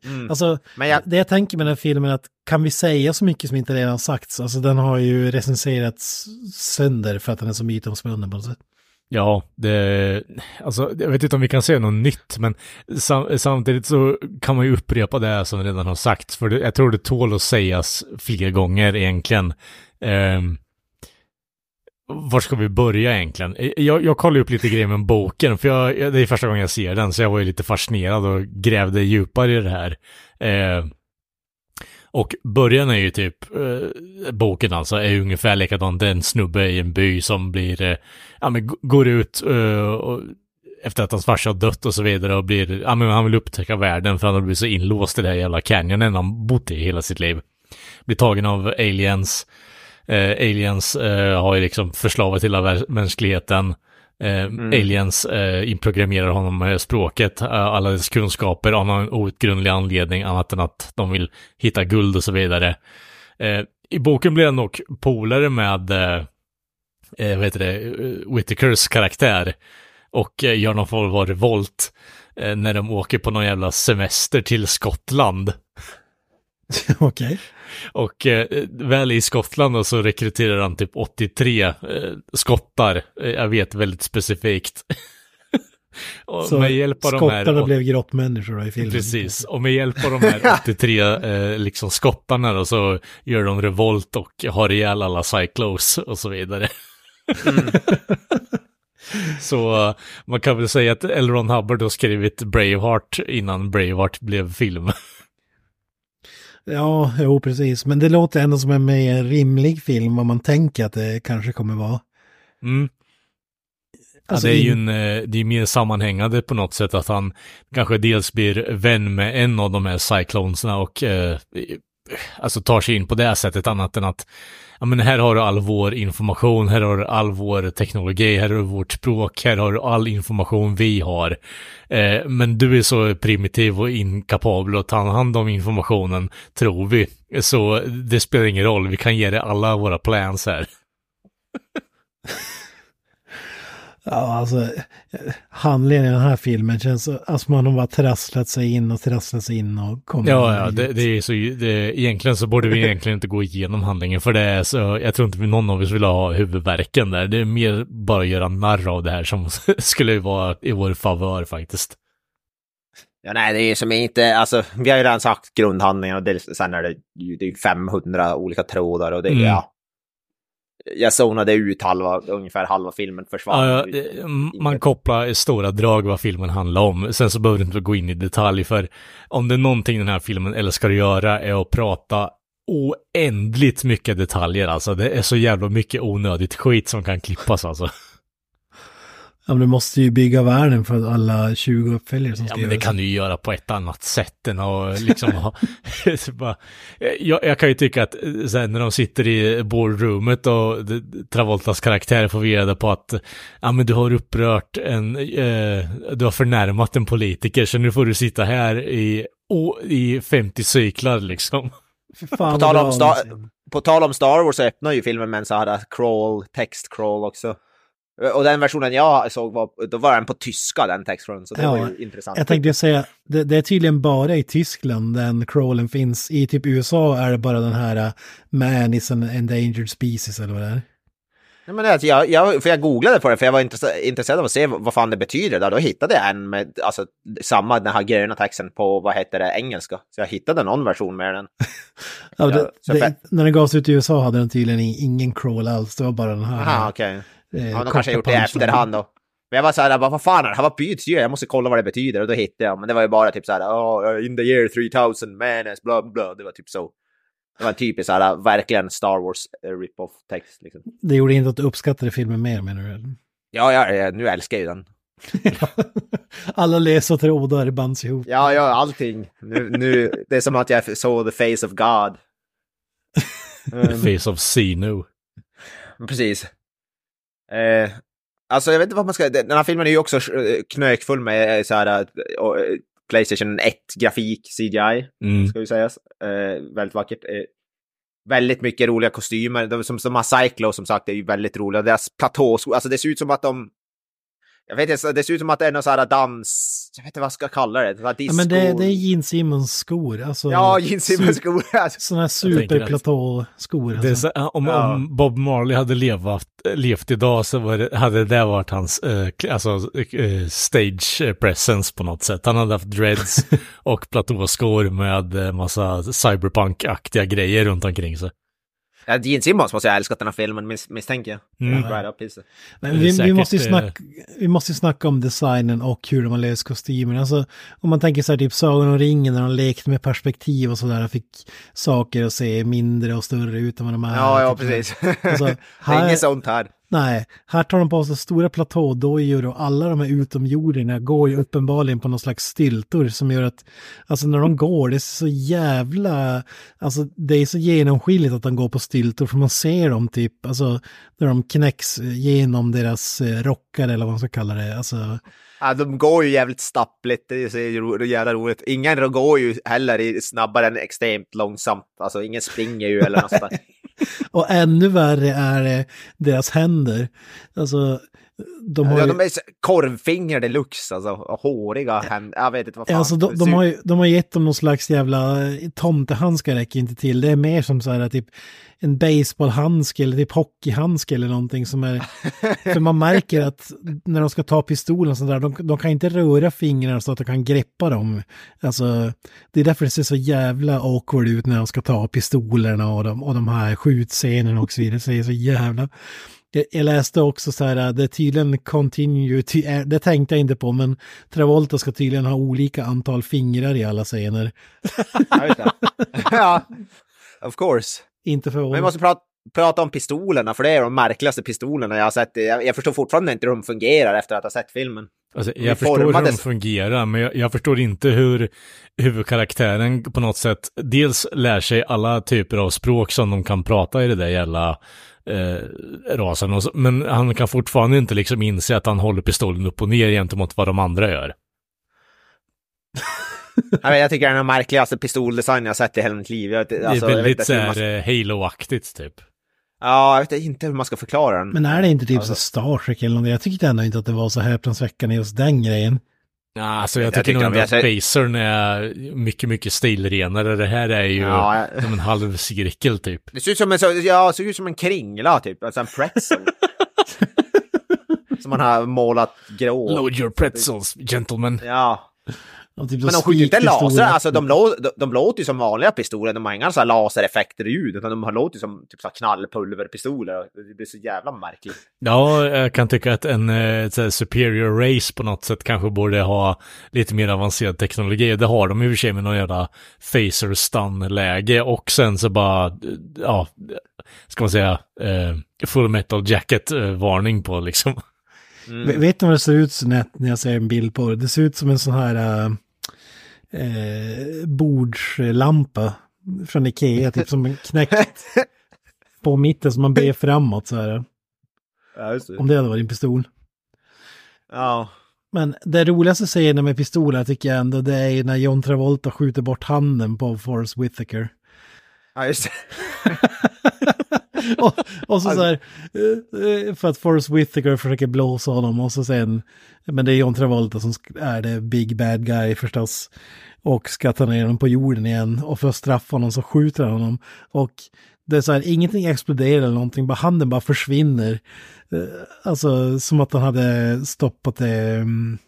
Mm. Alltså, jag... det jag tänker med den här filmen är att kan vi säga så mycket som inte redan sagts? Alltså den har ju recenserats sönder för att den är så mytomspunnen på något sätt. Ja, det, alltså jag vet inte om vi kan säga något nytt, men sam, samtidigt så kan man ju upprepa det som redan har sagts, för det, jag tror det tål att sägas fler gånger egentligen. Eh, var ska vi börja egentligen? Eh, jag, jag kollade upp lite grejer med boken, för jag, det är första gången jag ser den, så jag var ju lite fascinerad och grävde djupare i det här. Eh, och början är ju typ, eh, boken alltså, är ungefär likadan. Det är en snubbe i en by som blir, eh, ja men går ut eh, och, efter att hans farsa har dött och så vidare och blir, ja men han vill upptäcka världen för han har blivit så inlåst i det här jävla canyonen han bott i hela sitt liv. Blir tagen av aliens. Eh, aliens eh, har ju liksom förslavat hela mänskligheten. Eh, mm. Aliens eh, inprogrammerar honom med språket, eh, alla dess kunskaper av någon outgrundlig anledning annat än att de vill hitta guld och så vidare. Eh, I boken blir han dock polare med, eh, eh vad heter det, Whitakers karaktär och gör någon form av revolt när de åker på någon jävla semester till Skottland. Okej. Okay. Och eh, väl i Skottland då, så rekryterar han typ 83 eh, skottar. Eh, jag vet väldigt specifikt. och så med hjälp av skottarna de här, blev grottmänniskor i filmen. Precis, och med hjälp av de här 83 eh, liksom skottarna då så gör de revolt och har ihjäl alla cyclos och så vidare. Mm. Så man kan väl säga att L. Ron Hubbard har skrivit Braveheart innan Braveheart blev film. Ja, jo precis. Men det låter ändå som en mer rimlig film vad man tänker att det kanske kommer vara. Mm. Alltså, ja, det är ju en, eh, det är mer sammanhängande på något sätt att han kanske dels blir vän med en av de här cyclonesna och eh, alltså tar sig in på det sättet annat än att ja men här har du all vår information, här har du all vår teknologi, här har du vårt språk, här har du all information vi har. Eh, men du är så primitiv och inkapabel att ta hand om informationen, tror vi. Så det spelar ingen roll, vi kan ge dig alla våra plans här. Ja, alltså handlingen i den här filmen känns som alltså, man har bara trasslat sig in och trasslat sig in och kommit Ja, ja, det, det, är så, det, egentligen så borde vi egentligen inte gå igenom handlingen för det är så, jag tror inte någon av oss vill ha huvudverken där. Det är mer bara att göra narr av det här som skulle vara i vår favör faktiskt. Ja, nej, det är som inte, alltså, vi har ju redan sagt grundhandlingen och det, sen är det, det är 500 olika trådar och det, mm. ja, jag zonade ut halva, ungefär halva filmen försvann. Ja, ja, man kopplar i stora drag vad filmen handlar om. Sen så behöver du inte gå in i detalj för om det är någonting den här filmen älskar att göra är att prata oändligt mycket detaljer alltså. Det är så jävla mycket onödigt skit som kan klippas alltså. Ja, men du måste ju bygga världen för alla 20 uppföljare som ska Ja, men det kan du ju göra på ett annat sätt än att liksom ha... bara, jag, jag, kan ju tycka att eh, sen när de sitter i boardroomet och Travoltas karaktär får reda på att ja, men du har upprört en... Eh, du har förnärmat en politiker så nu får du sitta här i och i 50 cyklar liksom. Fan, På tal om Star-. På tal om Star Wars så öppnar ju filmen med en sån här crawl, text-crawl också. Och den versionen jag såg var, då var den på tyska den textcrawlen, så det Ja, var ju intressant. Jag tänkte säga, det, det är tydligen bara i Tyskland den crawlen finns. I typ USA är det bara den här uh, Man is an endangered species eller vad det är. Nej, men det, jag, jag, för jag googlade på det för jag var intresse- intresserad av att se vad, vad fan det betyder. Där. Då hittade jag en med alltså, samma, den här gröna texten på, vad heter det, engelska. Så jag hittade någon version med den. Ja, det, Ja, så det, när den gavs ut i USA hade den tydligen ingen crawl alls. Det var bara den här. Aha, okej. Eh, Ja, de kanske har gjort det i efterhand då. Men jag var så här, bara, vad fan är det här? Vad byts ju? Jag måste kolla vad det betyder. Och då hittade jag, men det var ju bara typ så här, oh, in the year 3000, man is blah blah. Det var typ så. Det var en typisk så här, verkligen Star Wars eh, rip-off text liksom. Det gjorde inte att du uppskattade filmen mer menar du? eller? Ja, ja, ja, nu älskar jag ju den. Alla läs och trådar bands ihop. Ja, ja, allting. Nu, nu, det är som att jag såg the face of God. The face of Sinu. Precis. Eh, alltså jag vet inte vad man ska... Den här filmen är ju också eh, knökfull med eh, så här, eh, och, Playstation 1-grafik, CGI, Mm. ska ju sägas. Eh, väldigt vackert. Eh, väldigt mycket roliga kostymer. De som, som har Cyclo som sagt är ju väldigt roliga. Deras platåskor, alltså det ser ut som att de... Jag vet inte, det ser ut som att det är någon så här dans... Jag vet inte vad jag ska kalla det. Här Ja, disco... men det, det är Gene Simmons skor. Alltså, Ja, Gene Simmons skor. Alltså. Sådana här superplatåskor. Alltså. så, om, Ja. om Bob Marley hade levat, levt idag så var det, hade det varit hans eh, alltså, eh, stage presence på något sätt. Han hade haft dreads och platåskor med eh, massa cyberpunk-aktiga grejer runt omkring sig. Ja, Gene Simmons måste jag ha älskat den här filmen, mis misstänker jag. Mm. Right up. Men vi, vi, måste ju eh, snacka, vi måste ju snacka om designen och hur de har löst kostymerna. Alltså, om man tänker så här, typ Sagan om ringen när de lekte med perspektiv och sådär, fick saker att se mindre och större ut än vad de är. Ja, ja, Typ precis. Alltså, det är här- inget sånt här. Nej, här tar de på sig stora platådojor och alla de här utomjordingarna går ju uppenbarligen på någon slags styltor som gör att, alltså när de går, det är så jävla, alltså det är så genomskinligt att de går på styltor för man ser dem typ, alltså när de knäcks genom deras eh, rockar eller vad man ska kalla det, alltså. Ja, de går ju jävligt stappligt, det är så är jävla roligt. Ingen går ju heller snabbare än extremt långsamt. Alltså ingen springer ju eller något sånt. Och ännu värre är det deras händer. Alltså, de har Ja, ju... de är korvfinger deluxe, alltså. Och håriga händer. Jag vet inte vad fan. Alltså de, de, har ju, de har gett dem någon slags jävla eh, tomtehandskar räcker inte till. Det är mer som så här typ en baseballhandske eller typ hockeyhandske eller någonting som är... för man märker att när de ska ta pistolen så där, de, de kan inte röra fingrarna så att de kan greppa dem. Alltså, det är därför det ser så jävla awkward ut när de ska ta pistolerna och de, och de här skjutscenerna och så vidare. Det ser så jävla... Jag, läste också så här, det är tydligen continuity, eh, det tänkte jag inte på, men Travolta ska tydligen ha olika antal fingrar i alla scener. Ja, of course. Inte för Men vi måste prata, prata om pistolerna, för det är de märkligaste pistolerna jag har sett. Jag, jag förstår fortfarande inte hur de fungerar efter att ha sett filmen. Alltså, Vi jag förstår hur de fungerar, men jag, jag förstår inte hur huvudkaraktären på något sätt dels lär sig alla typer av språk som de kan prata i det där jävla eh, rasen. Och så, men han kan fortfarande inte liksom inse att han håller pistolen upp och ner gentemot vad de andra gör. Jag, vet, jag tycker det är den märkligaste pistoldesignen jag har sett i hela mitt liv. Jag, vet- alltså, det är vet väldigt så man- eh, Halo-aktigt typ. Ja, jag vet inte hur man ska förklara den. Men är det inte typ Alltså- så Star Trek eller någonting? Jag tyckte ändå inte att det var så häpnadsväckande just den grejen. Ja, alltså jag Jag tycker nog att Pacern är mycket, mycket stilrenare. Det här är ju Ja, jag- som en halv cirkel typ. Det ser ut som en, ja, ser ut som en kringla typ, alltså en pretzel. som man har målat grå. Load your pretzels, gentlemen. Ja, typ men de skjuter ju inte laser, alltså de, lå, de, de låter ju som vanliga pistoler, de har inga så här lasereffekter i ljud, utan de har låter som typ så knallpulverpistoler. Det blir så jävla märkligt. Ja, jag kan tycka att en eh, så här superior race på något sätt kanske borde ha lite mer avancerad teknologi. Det har de i och för sig med någon jävla phaser stun-läge och sen så bara, eh, ja, ska man säga, eh, full metal jacket-varning på liksom. V- Vet ni vad det ser ut när när jag ser en bild på det? Det ser ut som en sån här äh, eh, bordslampa från Ikea, typ som en knäckt på mitten som man ber framåt så här. Ja, det. Om det hade varit en pistol. Ja. Men det roligaste scenen med pistoler tycker jag ändå det är när John Travolta skjuter bort handen på Forrest Whitaker. Ja, just det. och, och så, så här, eh, för att Forrest Whitaker försöker blåsa honom och så sen, men det är John Travolta som är det big bad guy förstås. Och ska ta ner honom på jorden igen och för att straffa honom så skjuter han honom. Och det är så här, ingenting exploderar eller någonting, bara handen bara försvinner. Eh, alltså som att han hade stoppat det, mm,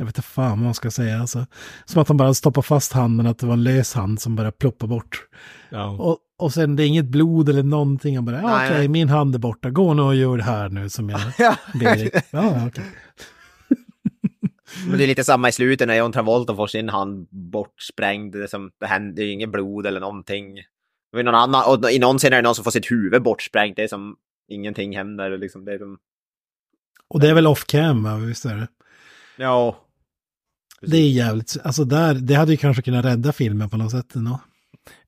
jag vet inte fan vad man ska säga, alltså. Som att han bara stoppade fast handen, att det var en lös hand som bara ploppade bort. Ja. Och, och sen det är inget blod eller någonting, han bara, okej, okay, min hand är borta, gå nu och gör det här nu som jag ber dig. Ja, okay. Men det är lite samma i slutet när John Travolta får sin hand bortsprängd. Det, som, det händer ju inget blod eller någonting. Och i, någon annan, och i någon scen är det någon som får sitt huvud bortsprängt. Det är som ingenting händer. Liksom, det är som... Och det är väl off cam, visst är det? Ja. Precis. Det är jävligt, alltså där, det hade ju kanske kunnat rädda filmen på något sätt ändå.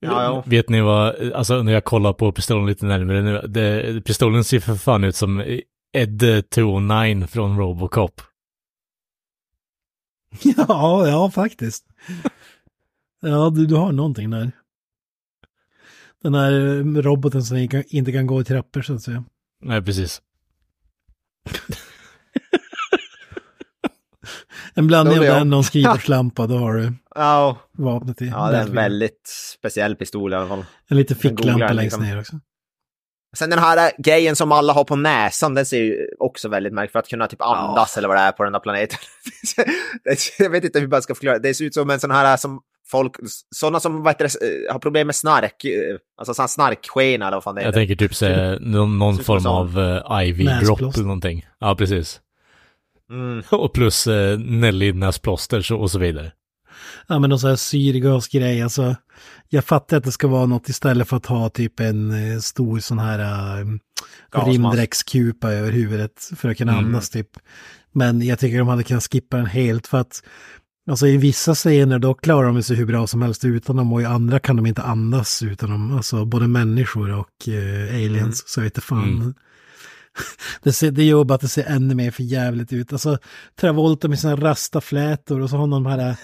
Ja, ja. Vet ni vad, alltså när jag kollar på pistolen lite närmare nu, det, pistolen ser för fan ut som Ed 209 från Robocop. Ja, ja faktiskt. Ja, du, du har någonting där. Den här roboten som inte kan gå i trappor så att säga. Nej, precis. en blandning av den och en skrivbordslampa, då har du ja. vapnet i. Ja, det är en väldigt speciell pistol i alla fall. En liten ficklampa längst liksom. ner också. Sen den här grejen som alla har på näsan, den ser ju också väldigt märklig för att kunna typ andas ja. eller vad det är på den här planeten. jag vet inte hur man ska förklara. Det ser ut som en sån här som folk, sådana som vet, har problem med snark, alltså sån snarkskena eller vad fan det är. Jag tänker typ säga någon, någon form av uh, IV-dropp eller någonting. Ja, precis. Mm. Och plus uh, Nelly-näsplåster och så vidare. Ja, men någon sån här syrgasgrej, alltså jag fattar att det ska vara något istället för att ha typ en eh, stor sån här äh, rymddräktskupa över huvudet för att kunna mm. andas typ. Men jag tycker de hade kunnat skippa den helt för att Alltså i vissa scener då klarar de sig hur bra som helst utan dem och i andra kan de inte andas utan dem. Alltså både människor och eh, aliens. Mm. Så jag vet inte fan. Mm. Det, ser, det gör bara att det ser ännu mer för jävligt ut. Alltså Travolta med sina rastaflätor och så har de här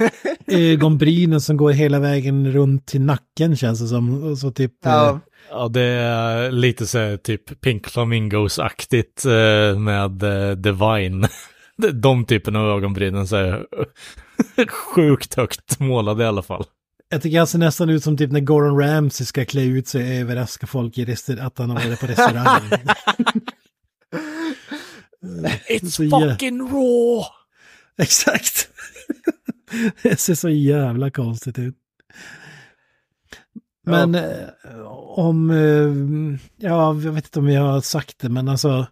ögonbrynen som går hela vägen runt till nacken känns det som. Så typ... Ja. Eh, ja, det är lite så typ Pink Flamingos-aktigt eh, med eh, Divine. De typen av ögonbrynen så är sjukt högt målade i alla fall. Jag tycker han ser nästan ut som typ när Gordon Ramsay ska klä ut sig och överraska folk i restaurang, att han har varit på restaurang. It's fucking raw! Exakt. det ser så jävla konstigt ut. Men ja. Eh, om, eh, ja, jag vet inte om jag har sagt det, men alltså,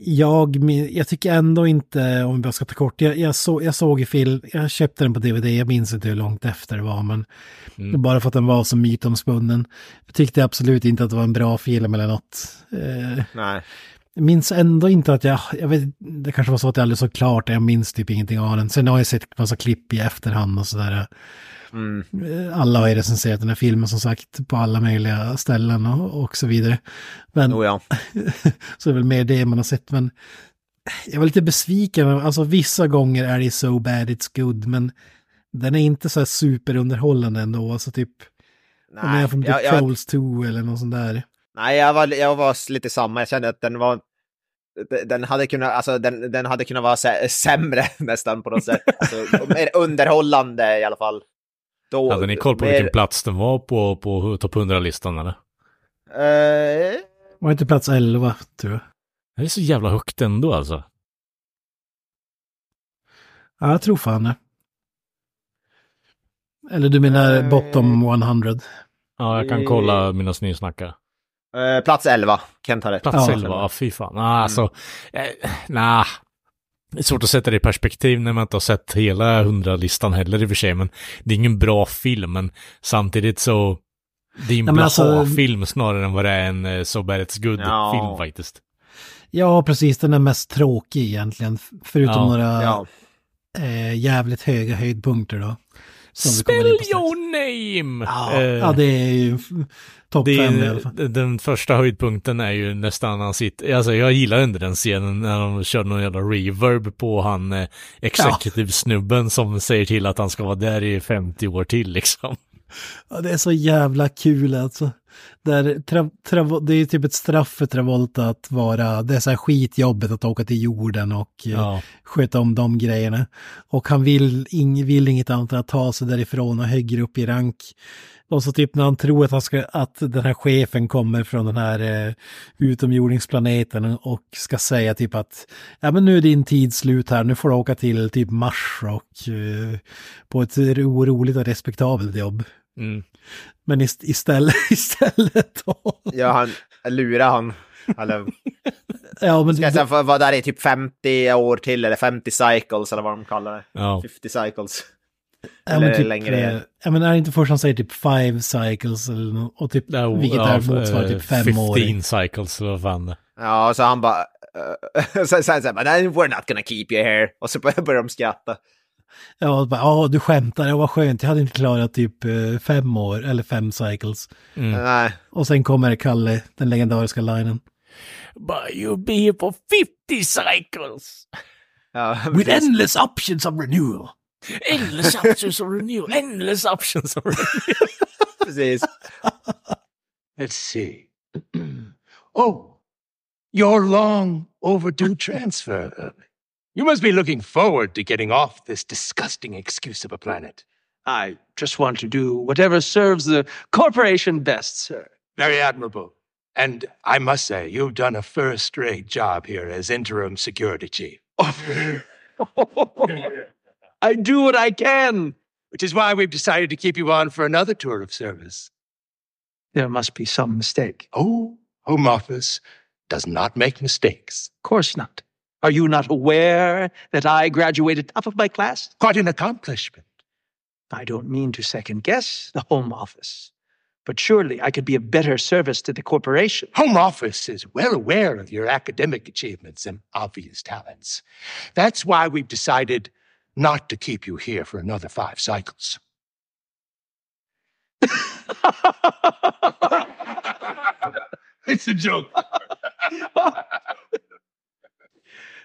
jag, jag tycker ändå inte, om vi bara ska ta kort, jag, jag, så, jag såg i film, jag köpte den på DVD, jag minns inte hur långt efter det var, men mm. bara för att den var så mytomspunnen. Jag tyckte absolut inte att det var en bra film eller något. Eh, Nej. Jag minns ändå inte att jag, jag vet, det kanske var så att jag aldrig såg klart jag minns typ ingenting av den. Sen har jag sett massa klipp i efterhand och sådär. Mm. Alla har ju recenserat den här filmen som sagt på alla möjliga ställen och, och så vidare. Men, oh ja. så är det väl mer det man har sett. Men jag var lite besviken. Alltså vissa gånger är det so bad it's good. Men den är inte så här superunderhållande ändå. Alltså typ... Nej, om jag från typ jag, Trolls 2 eller något sånt där. Nej, jag var, jag var lite samma. Jag kände att den var... Den hade kunnat, alltså, den, den hade kunnat vara sämre nästan på något sätt. Alltså, mer underhållande i alla fall. Då, hade ni koll på mer... vilken plats den var på, på topp 100-listan eller? Uh... Var inte plats 11, tror jag. Det är så jävla högt ändå alltså. Ja, jag tror fan det. Eller du menar uh... bottom 100? Ja, jag kan kolla mina snysnackare. Uh, plats 11, Kent har rätt. Plats ja. 11, ja, fy fan. Ah, alltså, mm. eh, nah. Det är svårt att sätta det i perspektiv när man inte har sett hela 100-listan heller i och för sig, men det är ingen bra film, men samtidigt så det är en ja, bra alltså, film snarare än vad det är en uh, So Bad It's Good-film faktiskt. Ja, precis. Den är mest tråkig egentligen, förutom ja, några ja. Eh, jävligt höga höjdpunkter då. Spell your name! Ja, uh, ja, det är ju topp fem i alla fall. Den första höjdpunkten är ju nästan han sitter, alltså jag gillar inte den scenen när de kör någon jävla reverb på han eh, executive-snubben ja. som säger till att han ska vara där i 50 år till liksom. Ja, det är så jävla kul alltså. Där, tra, tra, det är typ ett straff för Travolta att vara, det är så här skitjobbet att åka till jorden och eh, ja. sköta om de grejerna. Och han vill, ing, vill inget annat än att ta sig därifrån och högre upp i rank. Och så typ när han tror att, han ska, att den här chefen kommer från den här eh, utomjordingsplaneten och ska säga typ att ja men nu är din tid slut här, nu får du åka till typ Mars och eh, på ett roligt och respektabelt jobb. Mm. Men ist istället, istället då... Ja, han lurar han. Eller... ja, men... Ska jag säga, vara där i typ 50 år till eller 50 cycles eller vad de kallar det. Ja. 50 cycles. Ja, men typ, längre. Ja, men är det inte först han säger typ 5 cycles eller, och typ, ja, vilket ja, är motsvarar typ 5 år. 15 cycles eller vad fan Ja, så han bara... Uh, så säger han bara, we're not gonna keep you here. Och så börjar de skratta. Ja, bara, ja du skämtar, ja vad skönt, jag hade inte klarat typ eh, fem år, eller fem cycles. Mm. Nej. Och sen kommer Kalle, den legendariska linen. But you'll be here for 50 cycles! Ja, With endless options of renewal. Endless options of renewal, endless options of renewal. precis. Let's see. oh, your long overdue transfer. You must be looking forward to getting off this disgusting excuse of a planet. I just want to do whatever serves the corporation best, sir. Very admirable. And I must say, you've done a first rate job here as interim security chief. I do what I can. Which is why we've decided to keep you on for another tour of service. There must be some mistake. Oh, Home Office does not make mistakes. Of course not. Are you not aware that I graduated top of my class? Quite an accomplishment. I don't mean to second guess the Home Office, but surely I could be of better service to the corporation. Home Office is well aware of your academic achievements and obvious talents. That's why we've decided not to keep you here for another five cycles. it's a joke.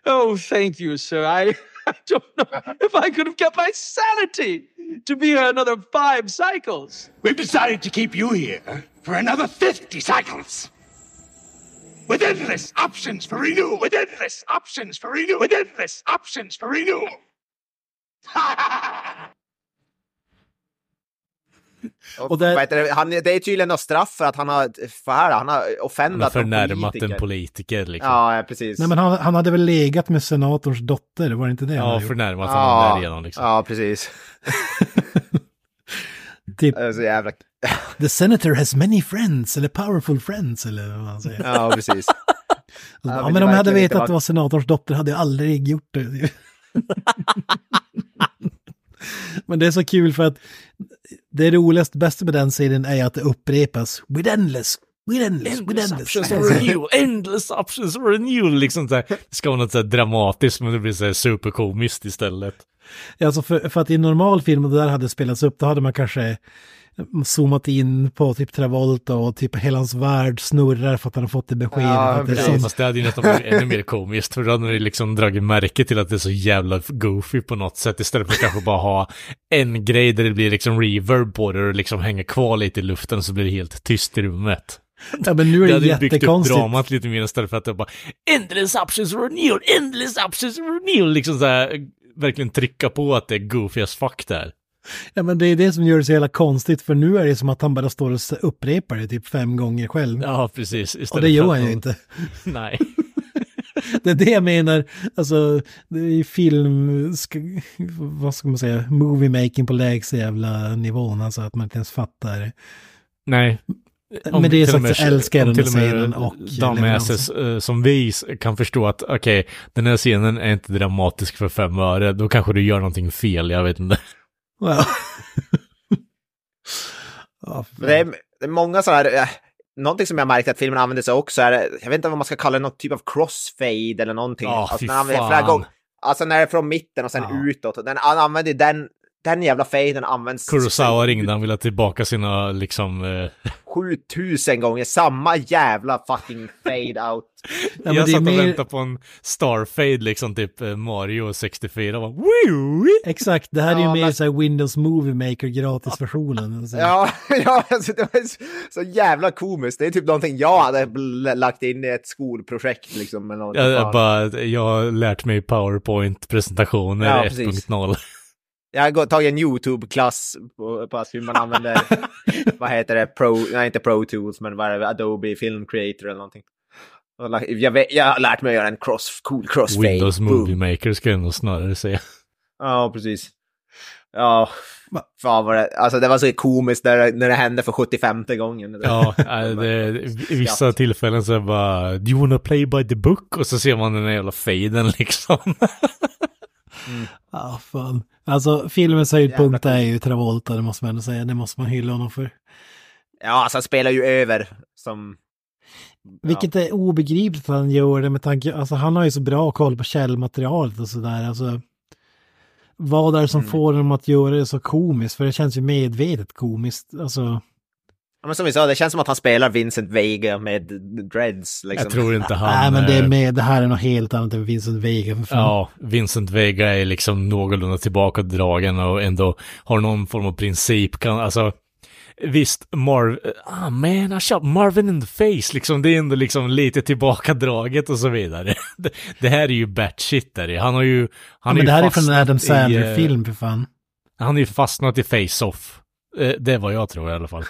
Oh, thank you, sir. I, I don't know if I could have kept my sanity to be here another five cycles. We've decided to keep you here for another 50 cycles. With endless options for renewal. With endless options for renewal. With endless options for renewal. Och, och det, det, han, det är tydligen något straff för att han har, för här, han har offendat en politiker. en politiker liksom. Ja, precis. Nej, men han, han hade väl legat med senatorns dotter, var det inte det? Ja, förnärmat ja, honom därigenom liksom. Ja, precis. typ, så jävla... The senator has many friends, eller powerful friends, eller vad man säger. Ja, precis. ja, men, men om jag hade vetat att det var senators dotter hade jag aldrig gjort det. Men det är så kul för att det roligaste, bästa med den serien är att det upprepas. With endless, with endless, with endless. Options of renewal, endless options of renewal. Liksom så här, det ska vara något så dramatiskt men det blir så här superkomiskt istället. Alltså för, för att i en normal film och det där hade spelats upp, då hade man kanske zoomat in på typ Travolta och typ hela hans värld snurrar för att han har fått det beskedet. Ja, det är fast det hade ju nästan blivit ännu mer komiskt för då hade ni liksom dragit märke till att det är så jävla goofy på något sätt istället för att kanske bara ha en grej där det blir liksom reverb på det och liksom hänger kvar lite i luften så blir det helt tyst i rummet. Ja men nu är det, det hade byggt upp dramat lite mer istället för att det bara endless options renewal, endless options renewal, liksom så här verkligen trycka på att det är goofy as fuck där. Ja men det är det som gör det så jävla konstigt för nu är det som att han bara står och upprepar det typ fem gånger själv. Ja precis. Och det gör han ju inte. Nej. det är det jag menar, alltså det är film, ska, vad ska man säga, movie making på lägsta jävla nivån, alltså att man inte ens fattar. Nej. Om, men det är så att jag älskar den scenen och damäses uh, som vi kan förstå att okej, okay, den här scenen är inte dramatisk för fem öre, då kanske du gör någonting fel, jag vet inte. Ja. ja det, är, det är många sådana här, äh, någonting som jag märkt att filmen använder sig också är, jag vet inte vad man ska kalla det, någon typ av crossfade eller någonting. Ja, alltså, fy fan. Gånger, alltså när det är från mitten och sen ja. utåt. Den, han använder den den jävla faden används... Kurosawa ringde, han ville ha tillbaka sina liksom... Eh... 7000 gånger, samma jävla fucking fade out. Ja, jag satt och mer... väntade på en starfade liksom, typ eh, Mario 64. Bara, Exakt, det här är ju mer men... såhär Windows Movie Maker gratisversionen. Alltså. Ja, ja alltså, det var så, så, jävla komiskt. Det är typ någonting jag hade lagt in i ett skolprojekt liksom. Jag, jag, bara, jag har lärt mig PowerPoint-presentationer ja, 1.0. Jag har tagit en YouTube-klass på, på hur man använder, vad heter det, Pro, nej inte Pro Tools, men vad är det, Adobe Film Creator eller någonting. Jag, vet, jag har lärt mig att göra en cross, cool crossfade. Windows Movie Maker ska jag nog snarare säga. Ja, precis. Ja, fan vad det, alltså det var så komiskt när, när det hände för 75 gången. Ja, det, vissa tillfällen så är det bara, do you wanna play by the book? Och så ser man den där jävla faden liksom. mm. Ja, fan. Alltså filmens höjdpunkt är ju Travolta, det måste man ändå säga. Det måste man hylla honom för. Ja, alltså han spelar ju över som... Vilket är obegripligt att han gör det med tanke, alltså han har ju så bra koll på källmaterialet och sådär. Alltså, vad är det som mm. får honom att göra det så komiskt? För det känns ju medvetet komiskt. Alltså... Ja, men som vi sa, det känns som att han spelar Vincent Vega med dreads. Liksom. Jag tror inte han... Nej, men det, är med, det här är något helt annat än Vincent Vega. För fan. Ja, Vincent Vega är liksom någorlunda tillbakadragen och ändå har någon form av princip. Kan, alltså, visst, Marv... Ah man, I shot Marvin in the face, liksom. Det är ändå liksom lite tillbakadraget och så vidare. det, det här är ju batshit där Han har ju... Han ja, men det här är från en Adam Sandler-film, eh, för fan. Han är ju fastnat i Face-Off. Eh, det är vad jag tror i alla fall.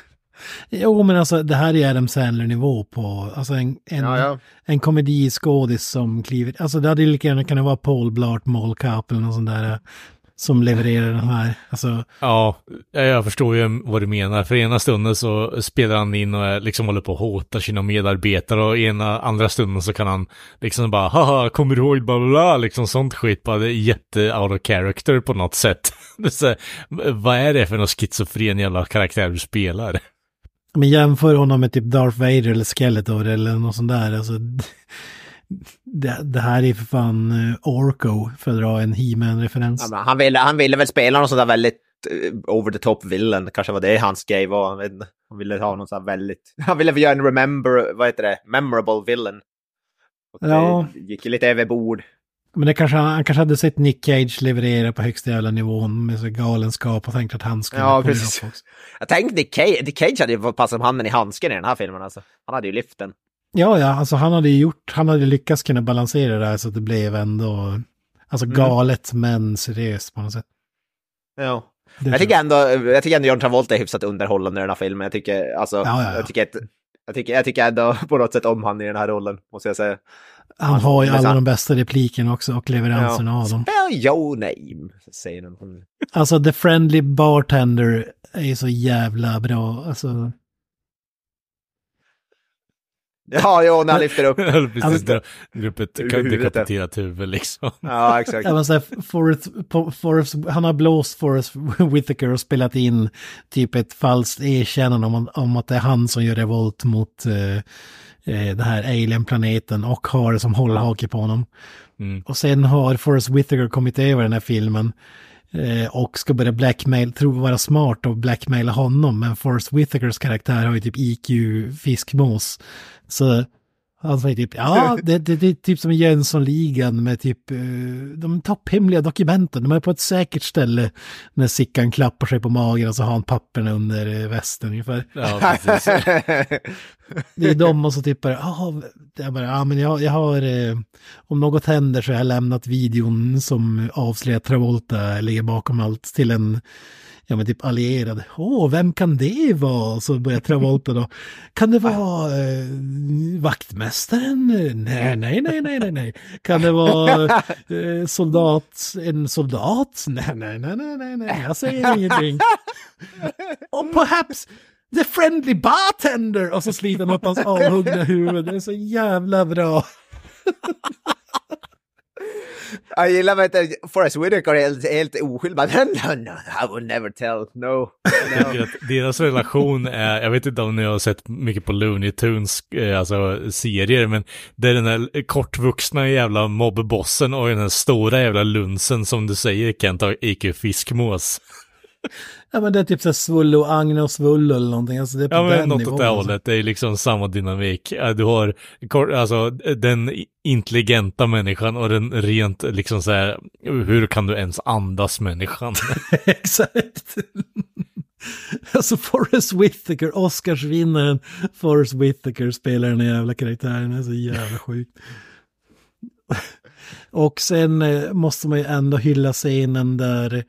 Jo, men alltså det här är Adam Sandler-nivå på, alltså en, en, ja, ja. en komediskådis som kliver, alltså det hade ju lika gärna kunnat vara Paul Blart, Mall Cup eller något sånt där som levererar den här. Alltså... Ja, jag förstår ju vad du menar. För ena stunden så spelar han in och liksom håller på att hota sina medarbetare och ena andra stunden så kan han liksom bara haha, kommer du ihåg bla bla bla, liksom sånt skit. Bara det är jätte out of character på något sätt. så, vad är det för någon schizofren jävla karaktär du spelar? Men jämför honom med typ Darth Vader eller Skeletor eller något sånt där. Alltså, det, det här är för fan uh, Orko, för att dra en He-Man-referens. Ja, han, ville, han ville väl spela någon sån där väldigt uh, over the top villain, kanske var det hans grej var. Han, han ville ha någon sån där väldigt, han ville göra en remember, vad heter det, memorable villain. Och ja. Det gick lite över bord. Men det kanske, han kanske hade sett Nick Cage leverera på högsta jävla nivån med så galenskap och tänkt att han skulle... Ja, precis. Jag tänkte Nick Cage, Nick Cage hade ju passat som handen i handsken i den här filmen alltså. Han hade ju lyften. Ja, ja, alltså han hade gjort, han hade lyckats kunna balansera det här så att det blev ändå, alltså mm. galet men seriöst på något sätt. Ja. jag tycker, ändå, jag tycker ändå John Travolta är hyfsat underhållande i den här filmen. Jag tycker, alltså, ja, ja, ja. Jag, tycker, jag, tycker, jag tycker ändå på något sätt om han i den här rollen, måste jag säga. Han har ju alla de bästa replikerna också och leveranserna ja. av dem. Spell your name, säger den. Alltså, The Friendly Bartender är så jävla bra. Alltså, Ja, jo, när han lyfter upp. Precis, alltså, drar upp ett dekapiterat huvud liksom. Ja, exakt. Ja, så Forrest, Forrest, han har blåst Forrest Whitaker och spelat in typ ett falskt erkännande om, om att det är han som gör revolt mot uh, uh, den här alien-planeten och har det som hållhake på honom. Mm. Och sen har Forrest Whitaker kommit över den här filmen Eh, Eh, och ska börja blackmail, tro vara smart och blackmaila honom. Men Forrest Whitakers karaktär har ju typ IQ fiskmås. Så han säger typ, ja, det, det, det är typ som Jönssonligan med typ uh, de topphemliga dokumenten. De är på ett säkert ställe när Sickan klappar sig på magen och så har han papperna under uh, västen ungefär. Ja, precis. det är de och så typ bara, ja, jag bara, ja men jag, jag har, uh, om något händer så har jag lämnat videon som avslöjar Travolta ligger bakom allt till en ja men typ allierade. Åh, vem kan det vara? Så börjar Travolta då. Kan det vara eh, vaktmästaren? Nej, nej, nej, nej, nej, nej. Kan det vara eh, soldat, en soldat? Nej, nej, nej, nej, nej, nej, jag säger ingenting. Och perhaps the friendly bartender! Och så sliter han upp hans avhuggna huvud. Det är så jävla bra. Jag gillar att Forrest Whitaker är helt, helt oskyldig. no, no, I would never tell. No. no. deras relation är, jag vet inte om ni har sett mycket på Looney Tunes, eh, alltså serier, men det är den där kortvuxna jävla mobbbossen och den här stora jävla lunsen som du säger Kent IQ fiskmås. Ja men det är typ så Svullo och Agne och Svullo eller någonting. Alltså det är på ja men den något åt det alltså. hållet. Det är liksom samma dynamik. Du har alltså den intelligenta människan och den rent liksom så här, hur kan du ens andas människan? Exakt. alltså Forrest Whitaker, Oscarsvinnaren Forrest Whitaker spelar den jävla karaktären. Det är så jävla sjukt. Och sen eh, måste man ju ändå hylla scenen där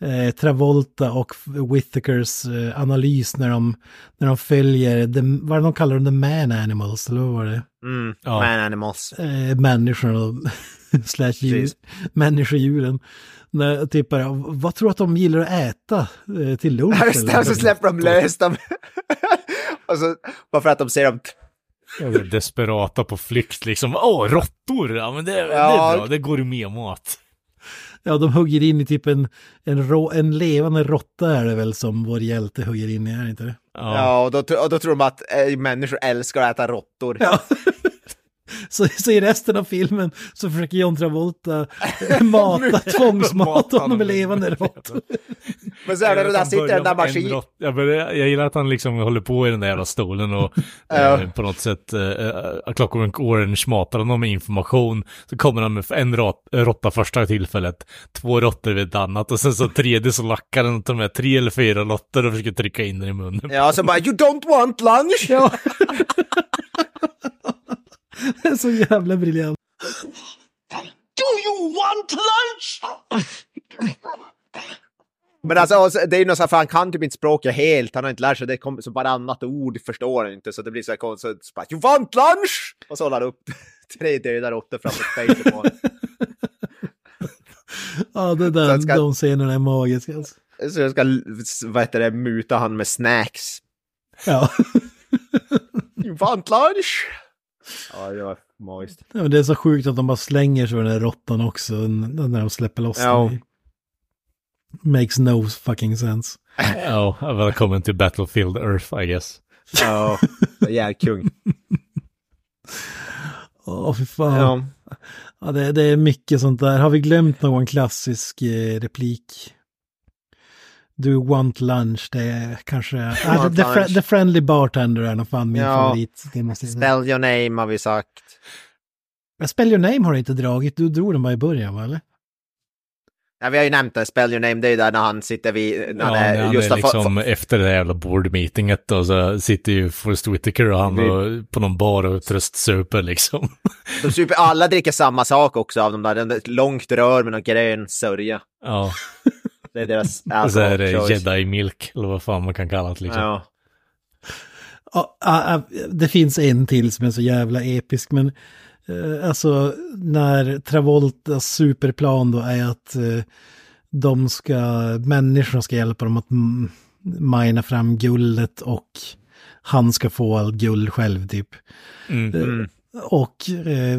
eh, Travolta och Whitakers eh, analys när de, när de följer, the, vad de kallar dem, the man animals, eller vad var det? Mm, Ja. Man animals. eh, människorna och slash djur, människodjuren. När, typ bara, vad tror du att de gillar att äta eh, till lunch? Det, och så släpper de lös dem. och så, bara för att de ser dem. Desperata på flykt liksom. Åh, råttor! Ja men det, det Ja. är bra, det går ju med mat. Ja, de hugger in i typ en, en, rå, en levande råtta är det väl som vår hjälte hugger in i, är det inte det? Ja. Ja, och, då, och då tror de att eh, människor älskar att äta råttor. Ja. Så, så i resten av filmen så försöker John Travolta eh, mata, tvångsmata Mata honom med levande råttor. Men så är det, där sitter den där maskinen. maskin. Jag, jag gillar att han liksom håller på i den där jävla stolen och eh, på något sätt eh, uh, Clockwork Orange matar honom med information. Så kommer han med en rått, råtta första tillfället, två råttor vid ett annat och sen så tredje så lackar han och tar med tre eller fyra råttor och försöker trycka in den i munnen. Ja, så bara you don't want lunch! Ja. Är så jävla briljant. Do you want lunch? Men alltså, det är ju något så här, för han kan typ inte språket helt, han har inte lärt sig, det kommer så varannat ord förstår han inte, så det blir så här konstigt, så bara you want lunch! Och så håller han upp tre döda råttor framför fejset på. Ja, det där, ska- de scenerna är magiska. Alltså. Så jag ska, vad heter det, muta han med snacks. Ja. You want lunch? Ja, det var magiskt. Ja, men det är så sjukt att de bara slänger sig den där råttan också när de släpper loss Ja. den. Makes no fucking sense. Ja, välkommen till Battlefield Earth I guess. Ja, järkung. Åh, fy fan. Ja. Ja, det, det är mycket sånt där. Har vi glömt någon klassisk eh, replik? Do want lunch, det är kanske... Want the, lunch. the friendly bartender är nog fan min Ja. favorit. Spell your name har vi sagt. Men Spell your name har du inte dragit, du drog den bara i början va, eller? Ja, vi har ju nämnt det, spell your name, det är ju där när han sitter vid... När Ja, han är, han just är liksom efter det där jävla boardmeetinget och så sitter ju Forrest Whitaker och han Vi- och, på någon bar och tröstsuper liksom. De super, alla dricker samma sak också av de där, de- ett långt rör med någon grön sörja. Ja, Det är deras och så är det choice. jedi milk eller vad fan man kan kalla det liksom. Ja. Ja, ah, ah, det finns en till som är så jävla episk, men eh, alltså när Travoltas superplan då är att eh, de ska, människorna ska hjälpa dem att mina fram guldet och han ska få all guld själv typ. Mm. Och eh,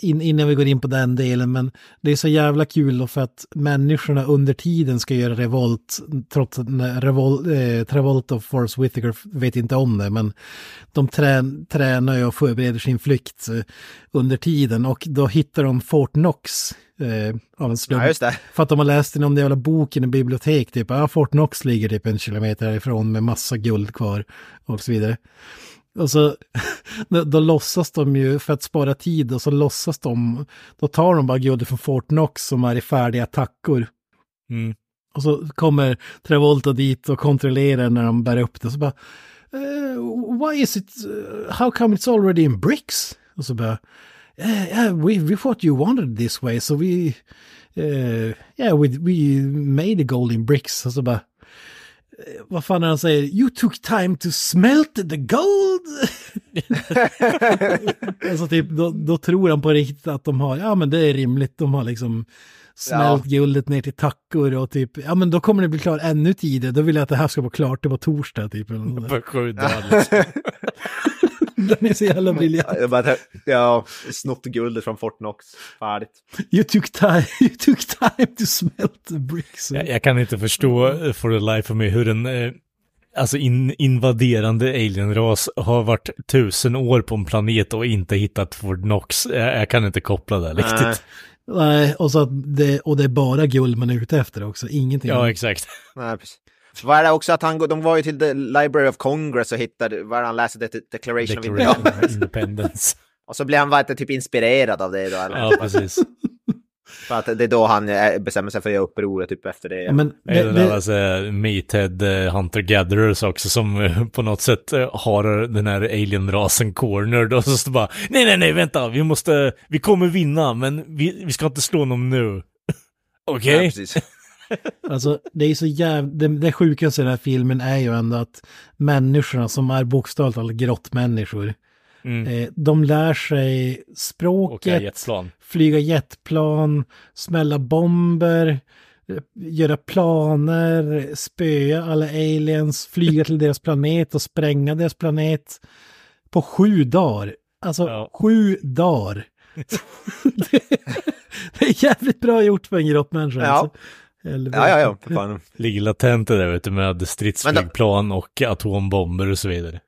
in, innan vi går in på den delen, men det är så jävla kul då för att människorna under tiden ska göra revolt, trots att när revol, eh, Travolta och Forrest Whitaker vet inte om det, men de trän, tränar ju och förbereder sin flykt eh, under tiden och då hittar de Fort Knox eh, av en slump. ja. För att de har läst i någon jävla bok i en bibliotek, typ, ja, Fort Knox ligger typ en kilometer härifrån med massa guld kvar och så vidare. Och så, då, då låtsas de ju, för att spara tid, och så låtsas de, då tar de bara guldet från Fort Knox som är i färdiga tackor. Mm. Och så kommer Travolta dit och kontrollerar när de bär upp det. Så bara, eh, why is it, uh, how come it's already in bricks? Och så bara, yeah, yeah we, we thought you wanted this way, so we, uh, yeah, we, we made the gold in bricks. Och så bara, vad fan är han säger? You took time to smelt the gold! alltså typ, då, då tror han på riktigt att de har, ja men det är rimligt, de har liksom smält guldet ner till tackor och typ, ja men då kommer det bli klart ännu tidigare, då vill jag att det här ska vara klart till på torsdag typ. eller sju dagar. Den är så jävla briljant. Ja, snott guldet från Fort Knox. Färdigt. You took time, you took time to smelt the bricks. Jag, jag kan inte förstå eh, for the life of me hur en, eh, alltså in, invaderande alienras har varit tusen år på en planet och inte hittat Fort Knox. Jag, jag kan inte koppla det riktigt. Nej, och, så det, och det är bara guld man är ute efter också, ingenting. Ja, exakt. Nej, precis. Vad är det också att han, de var ju till the Library of Congress och hittade, vad han läste, det, Declaration, Declaration of Independence. och så blev han var typ inspirerad av det då. Eller? Ja, precis. För att det är då han eh, bestämmer sig för att göra upproret typ efter det. Ja, men det, Eller det... alltså Meathead uh, Hunter Gatherers också som uh, på något sätt har den här alien-rasen cornered och så bara nej, nej, nej, vänta, vi måste, vi kommer vinna, men vi, vi ska inte slå dem nu. Okej? Okay? Ja, alltså det är så jävla, det, det sjukaste i den här filmen är ju ändå att människorna som är bokstavligt talat grottmänniskor, Mm. Eh, de lär sig språket, jetplan. flyga jetplan, smälla bomber, eh, göra planer, spöa alla aliens, flyga till deras planet och spränga deras planet på sju dagar. Alltså ja. sju dagar. det, det är jävligt bra gjort för en grottmänniska. Ja. Alltså. Ja, ja, ja, för fan. Ligger latent där vet du med stridsflygplan och atombomber och så vidare.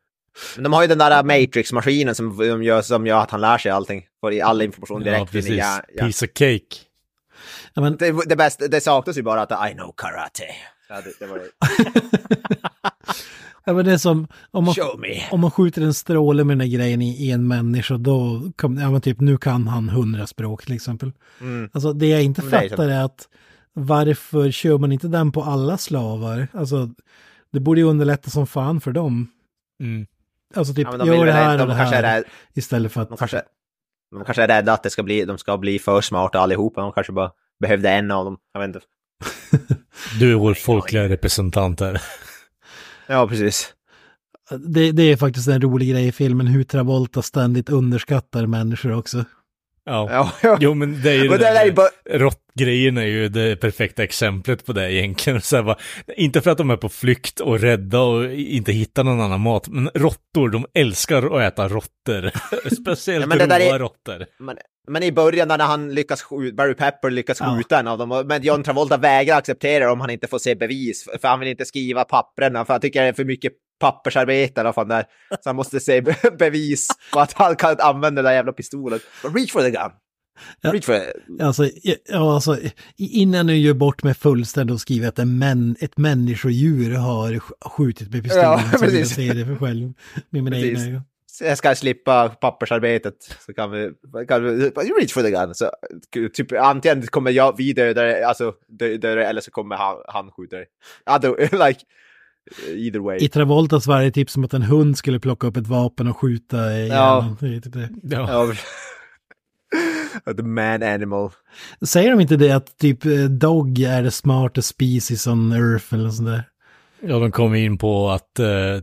Men de har ju den där Matrix-maskinen som, de gör, som gör att han lär sig allting. Får all information direkt ja, precis. ja, ja. Piece of cake. Ja, men... det, det, bästa, det saknas ju bara att I know karate. Ja, det, det var det. ja, men det är som om man, om man skjuter en stråle med den här grejen i, i en människa, då kan, ja men typ nu kan han hundra språk till exempel. Mm. Alltså det jag inte fattar är att varför kör man inte den på alla slavar? Alltså det borde ju underlätta som fan för dem. Mm. Alltså typ, ja, de gör det här och det här är, istället för att... De kanske, de kanske är rädda att det ska bli, de ska bli för smarta allihopa. De kanske bara behövde en av dem. Jag vet inte. du är vår folkliga representant här. ja, precis. Det, det, är faktiskt en rolig grej i filmen hur Travolta ständigt underskattar människor också. Ja. Jo men det är ju det, där, bara... råttgrejen är ju det perfekta exemplet på det egentligen. Så bara, inte för att de är på flykt och rädda och inte hittar någon annan mat, men råttor, de älskar att äta råttor. Speciellt ja, råa är... råttor. Men, men, i början när han lyckas skjuta, Barry Pepper lyckas skjuta ja. en av dem, men John Travolta vägrar acceptera om han inte får se bevis, för han vill inte skriva papperna, för han tycker det är för mycket pappersarbete eller vad där. Så han måste se bevis på att han kan använda den där jävla pistolen. Reach for the gun. Ja, Reach for it. Alltså, ja, alltså, innan du gör bort mig fullständigt och skriver att en män, ett människodjur har skjutit med pistolen ja, så jag se det för själv med mina egna ögon. Jag ska slippa pappersarbetet så kan vi, kan vi reach for the gun. Så, typ, antingen kommer jag, vi döda alltså döda eller så kommer han, han skjuta dig. like, Either way. I Travoltas varje tips som att en hund skulle plocka upp ett vapen och skjuta i ja. Typ ja. The man animal. Säger de inte det att typ eh, Dog är the smartest species on earth eller sånt där? Ja, de kom in på att eh,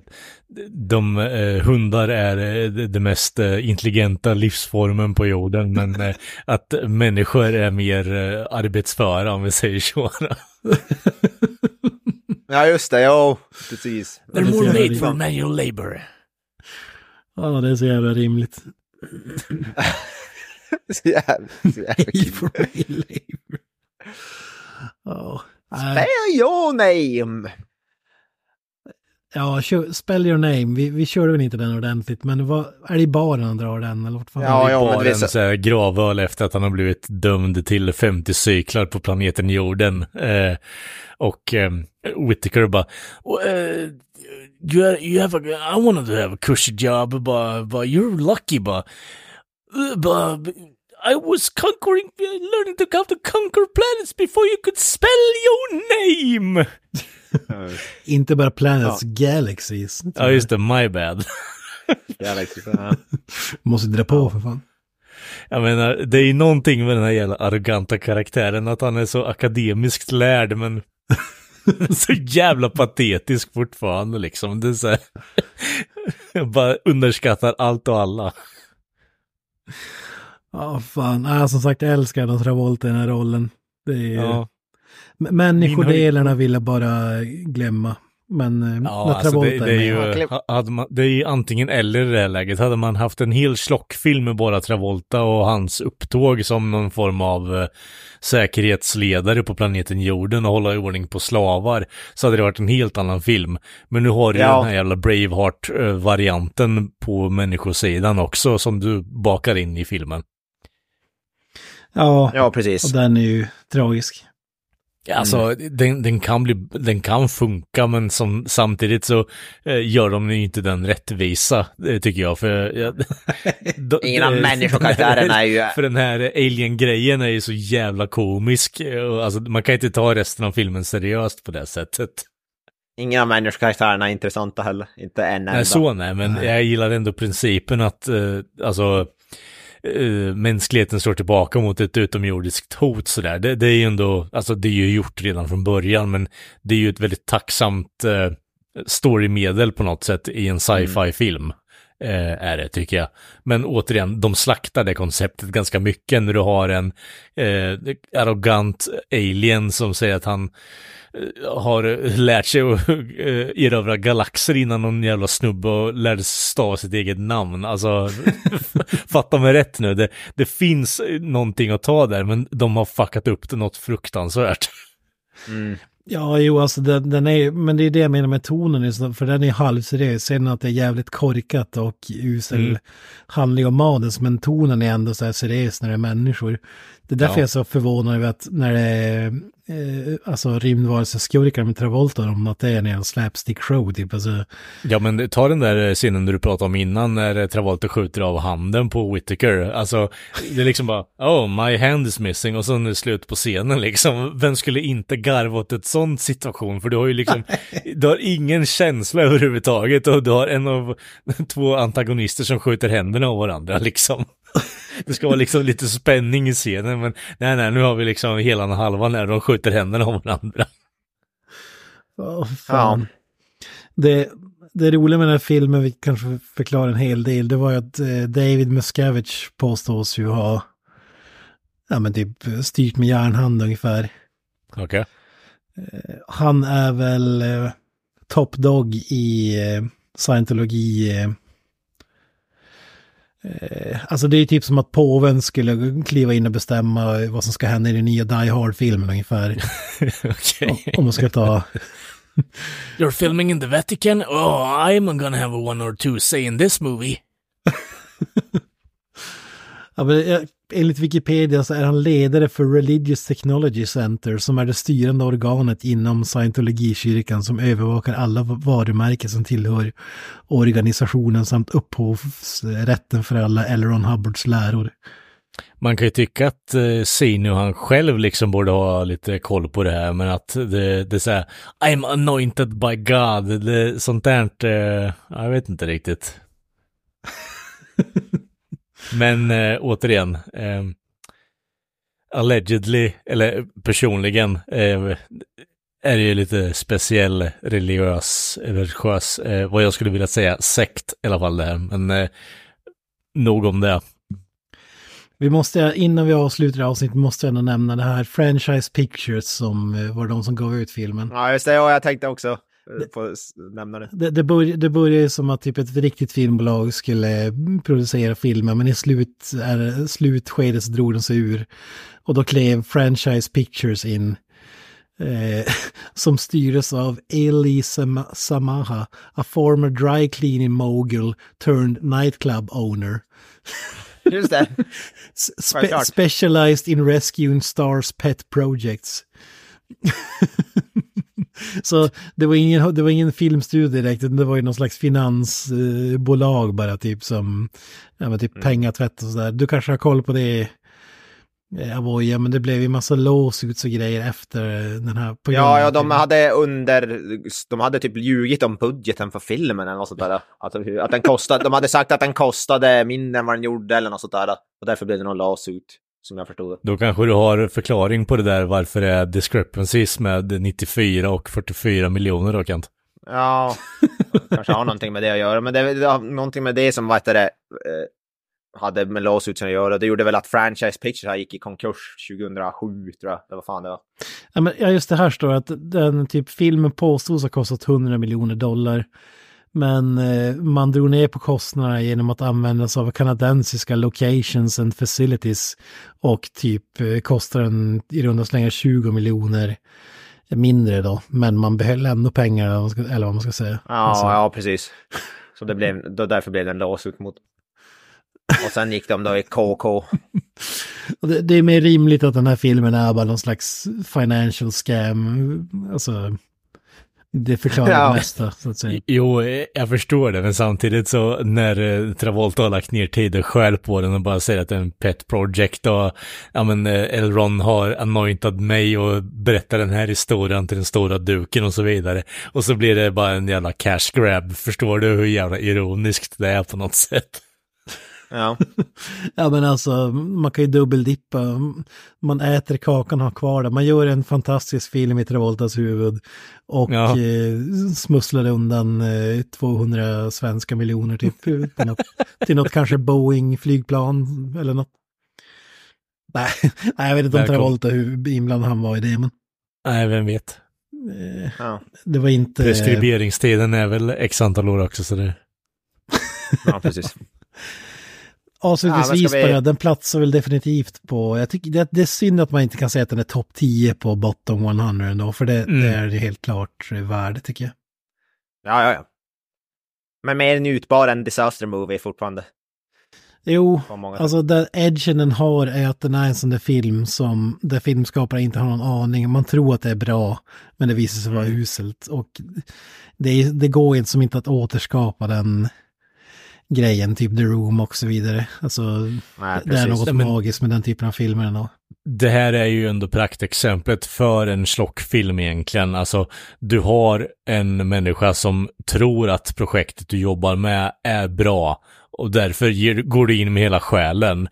de eh, hundar är eh, det mest eh, intelligenta livsformen på jorden, men eh, att människor är mer arbetsföra om vi säger så. Ja, just det. Jo, precis. They're more made for manual labor. Ja, det är så jävla rimligt. så jävla, så jävla for manual labor. Oh. Spell your name! Ja, spell your name. Vi, vi körde väl inte den ordentligt, men vad, är det i baren han drar den? Eller vad fan? Ja, ja, men det är så... gravöl efter att han har blivit dömd till 50 cyklar på planeten jorden. Eh, och eh, Whittaker bara, uh, you, you have a, I wanted to have a cushy job, but, but you're lucky, but, but I was conquering, learning to how to conquer planets before you could spell your name. Inte bara planets, ja. galaxies. Ja, just det, my bad. Galaxy, Måste dra på för fan. Jag menar, det är ju någonting med den här jävla arroganta karaktären, att han är så akademiskt lärd, men så jävla patetisk fortfarande liksom. Det är så här, bara underskattar allt och alla. Ja, fan. Ja, som sagt, jag älskar Don Travolta i den här rollen. Det är... Ja. Människodelarna vill jag bara glömma. Men eh, Ja, alltså Travolta det, det, är ju, ha- hade man, det är ju antingen eller i det här läget. Hade man haft en hel slockfilm med bara Travolta och hans upptåg som någon form av eh, säkerhetsledare på planeten jorden och hålla i ordning på slavar så hade det varit en helt annan film. Men nu har du ju Ja. den här jävla Braveheart-varianten på människosidan också som du bakar in i filmen. Ja, Ja, precis. och den är ju tragisk. Alltså, den, den, kan bli, den kan funka, men som, samtidigt så eh, gör de ju inte den rättvisa, eh, tycker jag. För, ja, då- Ingen eh, människokaraktärerna är ju... För den här alien-grejen är ju så jävla komisk. eh, Alltså, man kan inte ta resten av filmen seriöst på det sättet. Ingen av människokaraktärerna är intressanta heller. Inte en enda. Nej, så nej, men jag gillar ändå principen att, eh, alltså, eh, mänskligheten står tillbaka mot ett utomjordiskt hot sådär. Det, det är ju ändå, alltså det är ju gjort redan från början, men det är ju ett väldigt tacksamt eh, storymedel på något sätt i en sci-fi-film. Eh, är det, tycker jag. Men återigen, de slaktar det konceptet ganska mycket när du har en eh, arrogant alien som säger att han har lärt sig att eh, erövra galaxer innan någon jävla snubbe och lärde stava sitt eget namn. Alltså, fatta mig rätt nu. Det, det finns någonting att ta där, men de har fuckat upp det något fruktansvärt. Mm. Ja, jo, alltså den, den är men det är det jag menar med tonen, så- för den är halvseriös. Sen att det är jävligt korkat och usel Mm. handling om manus, men tonen är ändå så här seriös när det är människor. Det är därför Ja. jag är så förvånad över att när det är eh, alltså rymdvarelseskurkar med Travolta, om att det är en slapstick show typ. Alltså, Ja men ta den där scenen du pratade om innan när Travolta skjuter av handen på Whittaker. Alltså det är liksom bara oh my hand is missing och sen är det slut på scenen liksom. Vem skulle inte garva åt ett sånt situation? För du har ju liksom, du har ingen känsla överhuvudtaget och du har en av två antagonister som skjuter händerna av varandra liksom. Det ska vara liksom lite spänning i scenen men nej nej nu har vi liksom hela och halvan när de skjuter händerna av varandra. Åh, fan. Det, det roliga med den här filmen, vi kanske förklarar en hel del, det var ju att eh, David Miscavige påstås ju ha ja, men typ styrt med järnhand ungefär. Okej. Han är väl eh, top dog i eh, scientologi. Eh, eh, alltså det är typ som att påven skulle kliva in och bestämma vad som ska hända i den nya Die Hard-filmen ungefär. Okej. Om man ska ta... You're filming in the Vatican? Oh, I'm gonna have a one or two say in this movie. Ja, men, eh, enligt Wikipedia så är han ledare för Religious Technology Center som är det styrande organet inom scientologikyrkan som övervakar alla varumärken som tillhör organisationen samt upphovsrätten för alla L. Ron Hubbards läror. Man kan ju tycka att eh, Sinu han själv liksom borde ha lite koll på det här, men att det, det är så här, I'm anointed by God, det, sånt där, eh, jag vet inte riktigt. men eh, återigen, eh, allegedly, eller personligen, eh, är det ju lite speciell religiös, religiös, eh, vad jag skulle vilja säga, sekt i alla fall det här, men eh, nog om det. Vi måste, innan vi avslutar avsnittet, måste jag ändå nämna det här Franchise Pictures som eh, var de som gav ut filmen. Ja, just det. Ja, jag tänkte också eh, få s- nämna det. Det, börj, det började ju som att typ ett riktigt filmbolag skulle producera filmer, men i slut, är, slutskedet så drog de sig ur. Och då klev Franchise Pictures in, eh, som styrdes av Eli Sam- Samaha, a former dry cleaning mogul turned nightclub owner. Just det. Spe- specialized in rescuing stars pet projects. Så det var ingen, det var ingen filmstudio direkt, utan det var ju någon slags finansbolag bara typ som, ja men typ Mm. pengatvätt och sådär. Du kanske har koll på det, eh, Avoya, men det blev ju massa lawsuits och grejer efter den här grund Ja, ja, de hade under, de hade typ ljugit om budgeten för filmen eller något sånt där. Att, att den kostade, de hade sagt att den kostade mindre än vad den gjorde eller något sånt där. Och därför blev det någon lawsuit, som jag förstod det. Då kanske du har förklaring på det där varför det är discrepancies med 94 och 44 miljoner då Kent. Ja, kanske har någonting med det att göra. Men det, det har någonting med det som, vad heter det, eh, hade med lawsuitsen att göra. Det gjorde väl att Franchise Pictures gick i konkurs 2007 tror jag. Det var fan det var. Ja, men, ja just det här står att den typ filmen påstås ha kostat 100 miljoner dollar. Men eh, man drog ner på kostnaderna genom att använda sig av kanadensiska locations and facilities. Och typ eh, kostar den i runda slängar 20 miljoner mindre då. Men man behöll ändå pengar, eller vad man ska säga. Ja, alltså. ja precis. Så det blev, då därför blev det en låsut mot... Och sen gick de då i KK. det, det, är mer rimligt att den här filmen är bara någon slags financial scam. Alltså, det förklarar ja. det mesta, så att säga. Jo, jag förstår det, men samtidigt så när eh, Travolta har lagt ner tid och skäl på den och bara säger att det är en pet project och ja men eh, Elron har anointat mig och berättar den här historien till den stora duken och så vidare. Och så blir det bara en jävla cash grab. Förstår du hur jävla ironiskt det är på något sätt? Ja. ja men alltså man kan ju dubbeldippa. Man äter kakan och har kvar det. Man gör en fantastisk film i Travoltas huvud. Och ja. eh, smusslar undan eh, 200 svenska miljoner typ, till, något, till något kanske Boeing-flygplan eller något. Nej, nej, jag vet inte om Travolta hur inblandad han var i det. Men... Nej, vem vet. Eh, ja. Det var inte... Preskriberingstiden är väl x antal år också så det... ja, precis. Avslutningsvis ja, bara, den platsar väl definitivt på, jag tycker det, det, är synd att man inte kan säga att den är topp 10 på bottom 100 ändå, för det, mm. det är helt klart värde tycker jag. Ja, ja, ja. Men mer njutbar än Disaster Movie fortfarande. Jo, alltså den edgen den har är att den är en sån där film som, där filmskapare inte har någon aning. Man tror att det är bra, men det visar sig vara mm. uselt. Och det, det går inte som inte att återskapa den grejen, typ The Room och så vidare. Alltså, Nej, det är något men, magiskt med den typen av filmer ändå. Det här är ju ändå praktexemplet för en slockfilm egentligen. Alltså, du har en människa som tror att projektet du jobbar med är bra och därför ger, går du in med hela själen.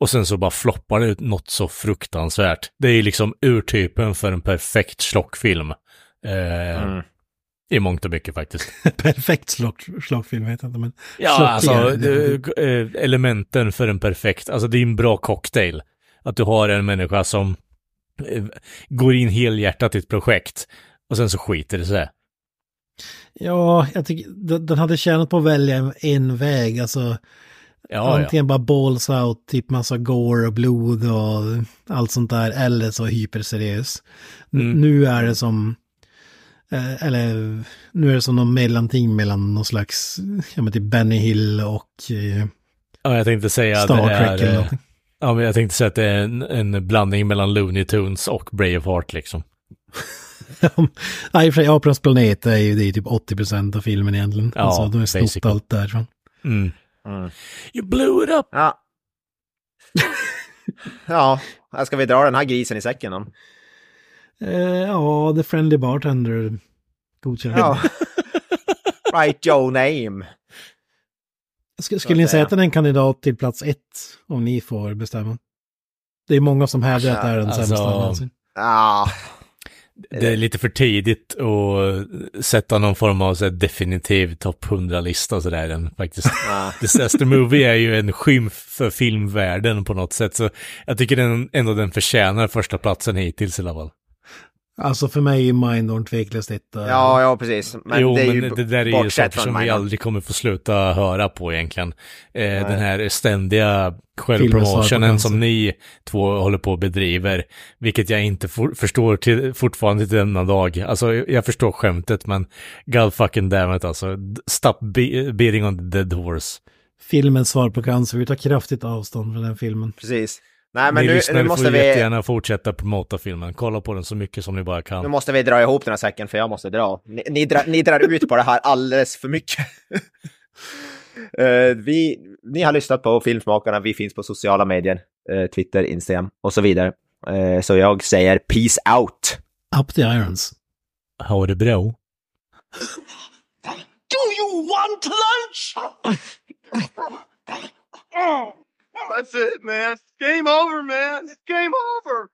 Och sen så bara floppar det ut något så fruktansvärt. Det är liksom urtypen för en perfekt slockfilm. Eh, mm. I mångt och mycket faktiskt. Perfekt slock, slockfilm vet jag inte men... Ja, alltså äh, elementen för en perfekt, alltså det är en bra cocktail. Att du har en människa som äh, går in helhjärtat i ett projekt och sen så skiter det sig. Ja, jag tycker den hade tjänat på att välja en väg, alltså Ja, Antingen ja. bara balls out, typ massa gore och blod och allt sånt där, eller så hyperseriös. Mm. Nu är det som, Eh, eller nu är det som någon mellanting mellan någon slags, ja men typ Benny Hill och eh, Ja, jag tänkte säga Star det Trek är, eller någonting. Ja, men jag tänkte säga att det är en, en blandning mellan Looney Tunes och Braveheart liksom. och för sig, Apornas planet är ju det är typ 80% av filmen egentligen. Ja, alltså, de har snott allt därifrån. Mm. Mm. You blew it up! Ja. ja, här ska vi dra den här grisen i säcken då. Eh, ja, The Friendly Bartender godkänner. Ja. right your name. Sk skulle ni säga att den är en kandidat till plats ett om ni får bestämma? Det är många som hävdar att det är den alltså, sämsta någonsin. Ah, det är lite för tidigt att sätta någon form av så definitiv topp 100-lista sådär den faktiskt. Ah. Disaster Movie är ju en skymf för filmvärlden på något sätt, så jag tycker den, ändå den förtjänar första platsen hittills i alla fall. Alltså för mig är Mindhorn tveklöst etta. Ja, ja precis. Men jo, det är men ju det där är ju saker som vi aldrig kommer få sluta höra på egentligen. Eh, den här ständiga självpromotionen som ni två håller på och bedriver, vilket jag inte for, förstår till, fortfarande till denna dag. Alltså, jag förstår skämtet, men God fucking damn it alltså. Stop be beating on the dead horse. Filmens svar på cancer, vi tar kraftigt avstånd från den filmen. Precis. Nej, men ni nu, nu måste får vi... jättegärna fortsätta promota filmen. Kolla på den så mycket som ni bara kan. Nu måste vi dra ihop den här säcken för jag måste dra. Ni, ni, drar, ni drar ut på det här alldeles för mycket. uh, vi, ni har lyssnat på Filmsmakarna. Vi finns på sociala medier. Uh, Twitter, Instagram och så vidare. Uh, så jag säger peace out. Up the irons. Ha det bra. Do you want lunch? Oh, that's it, man. Game over, man. Game over.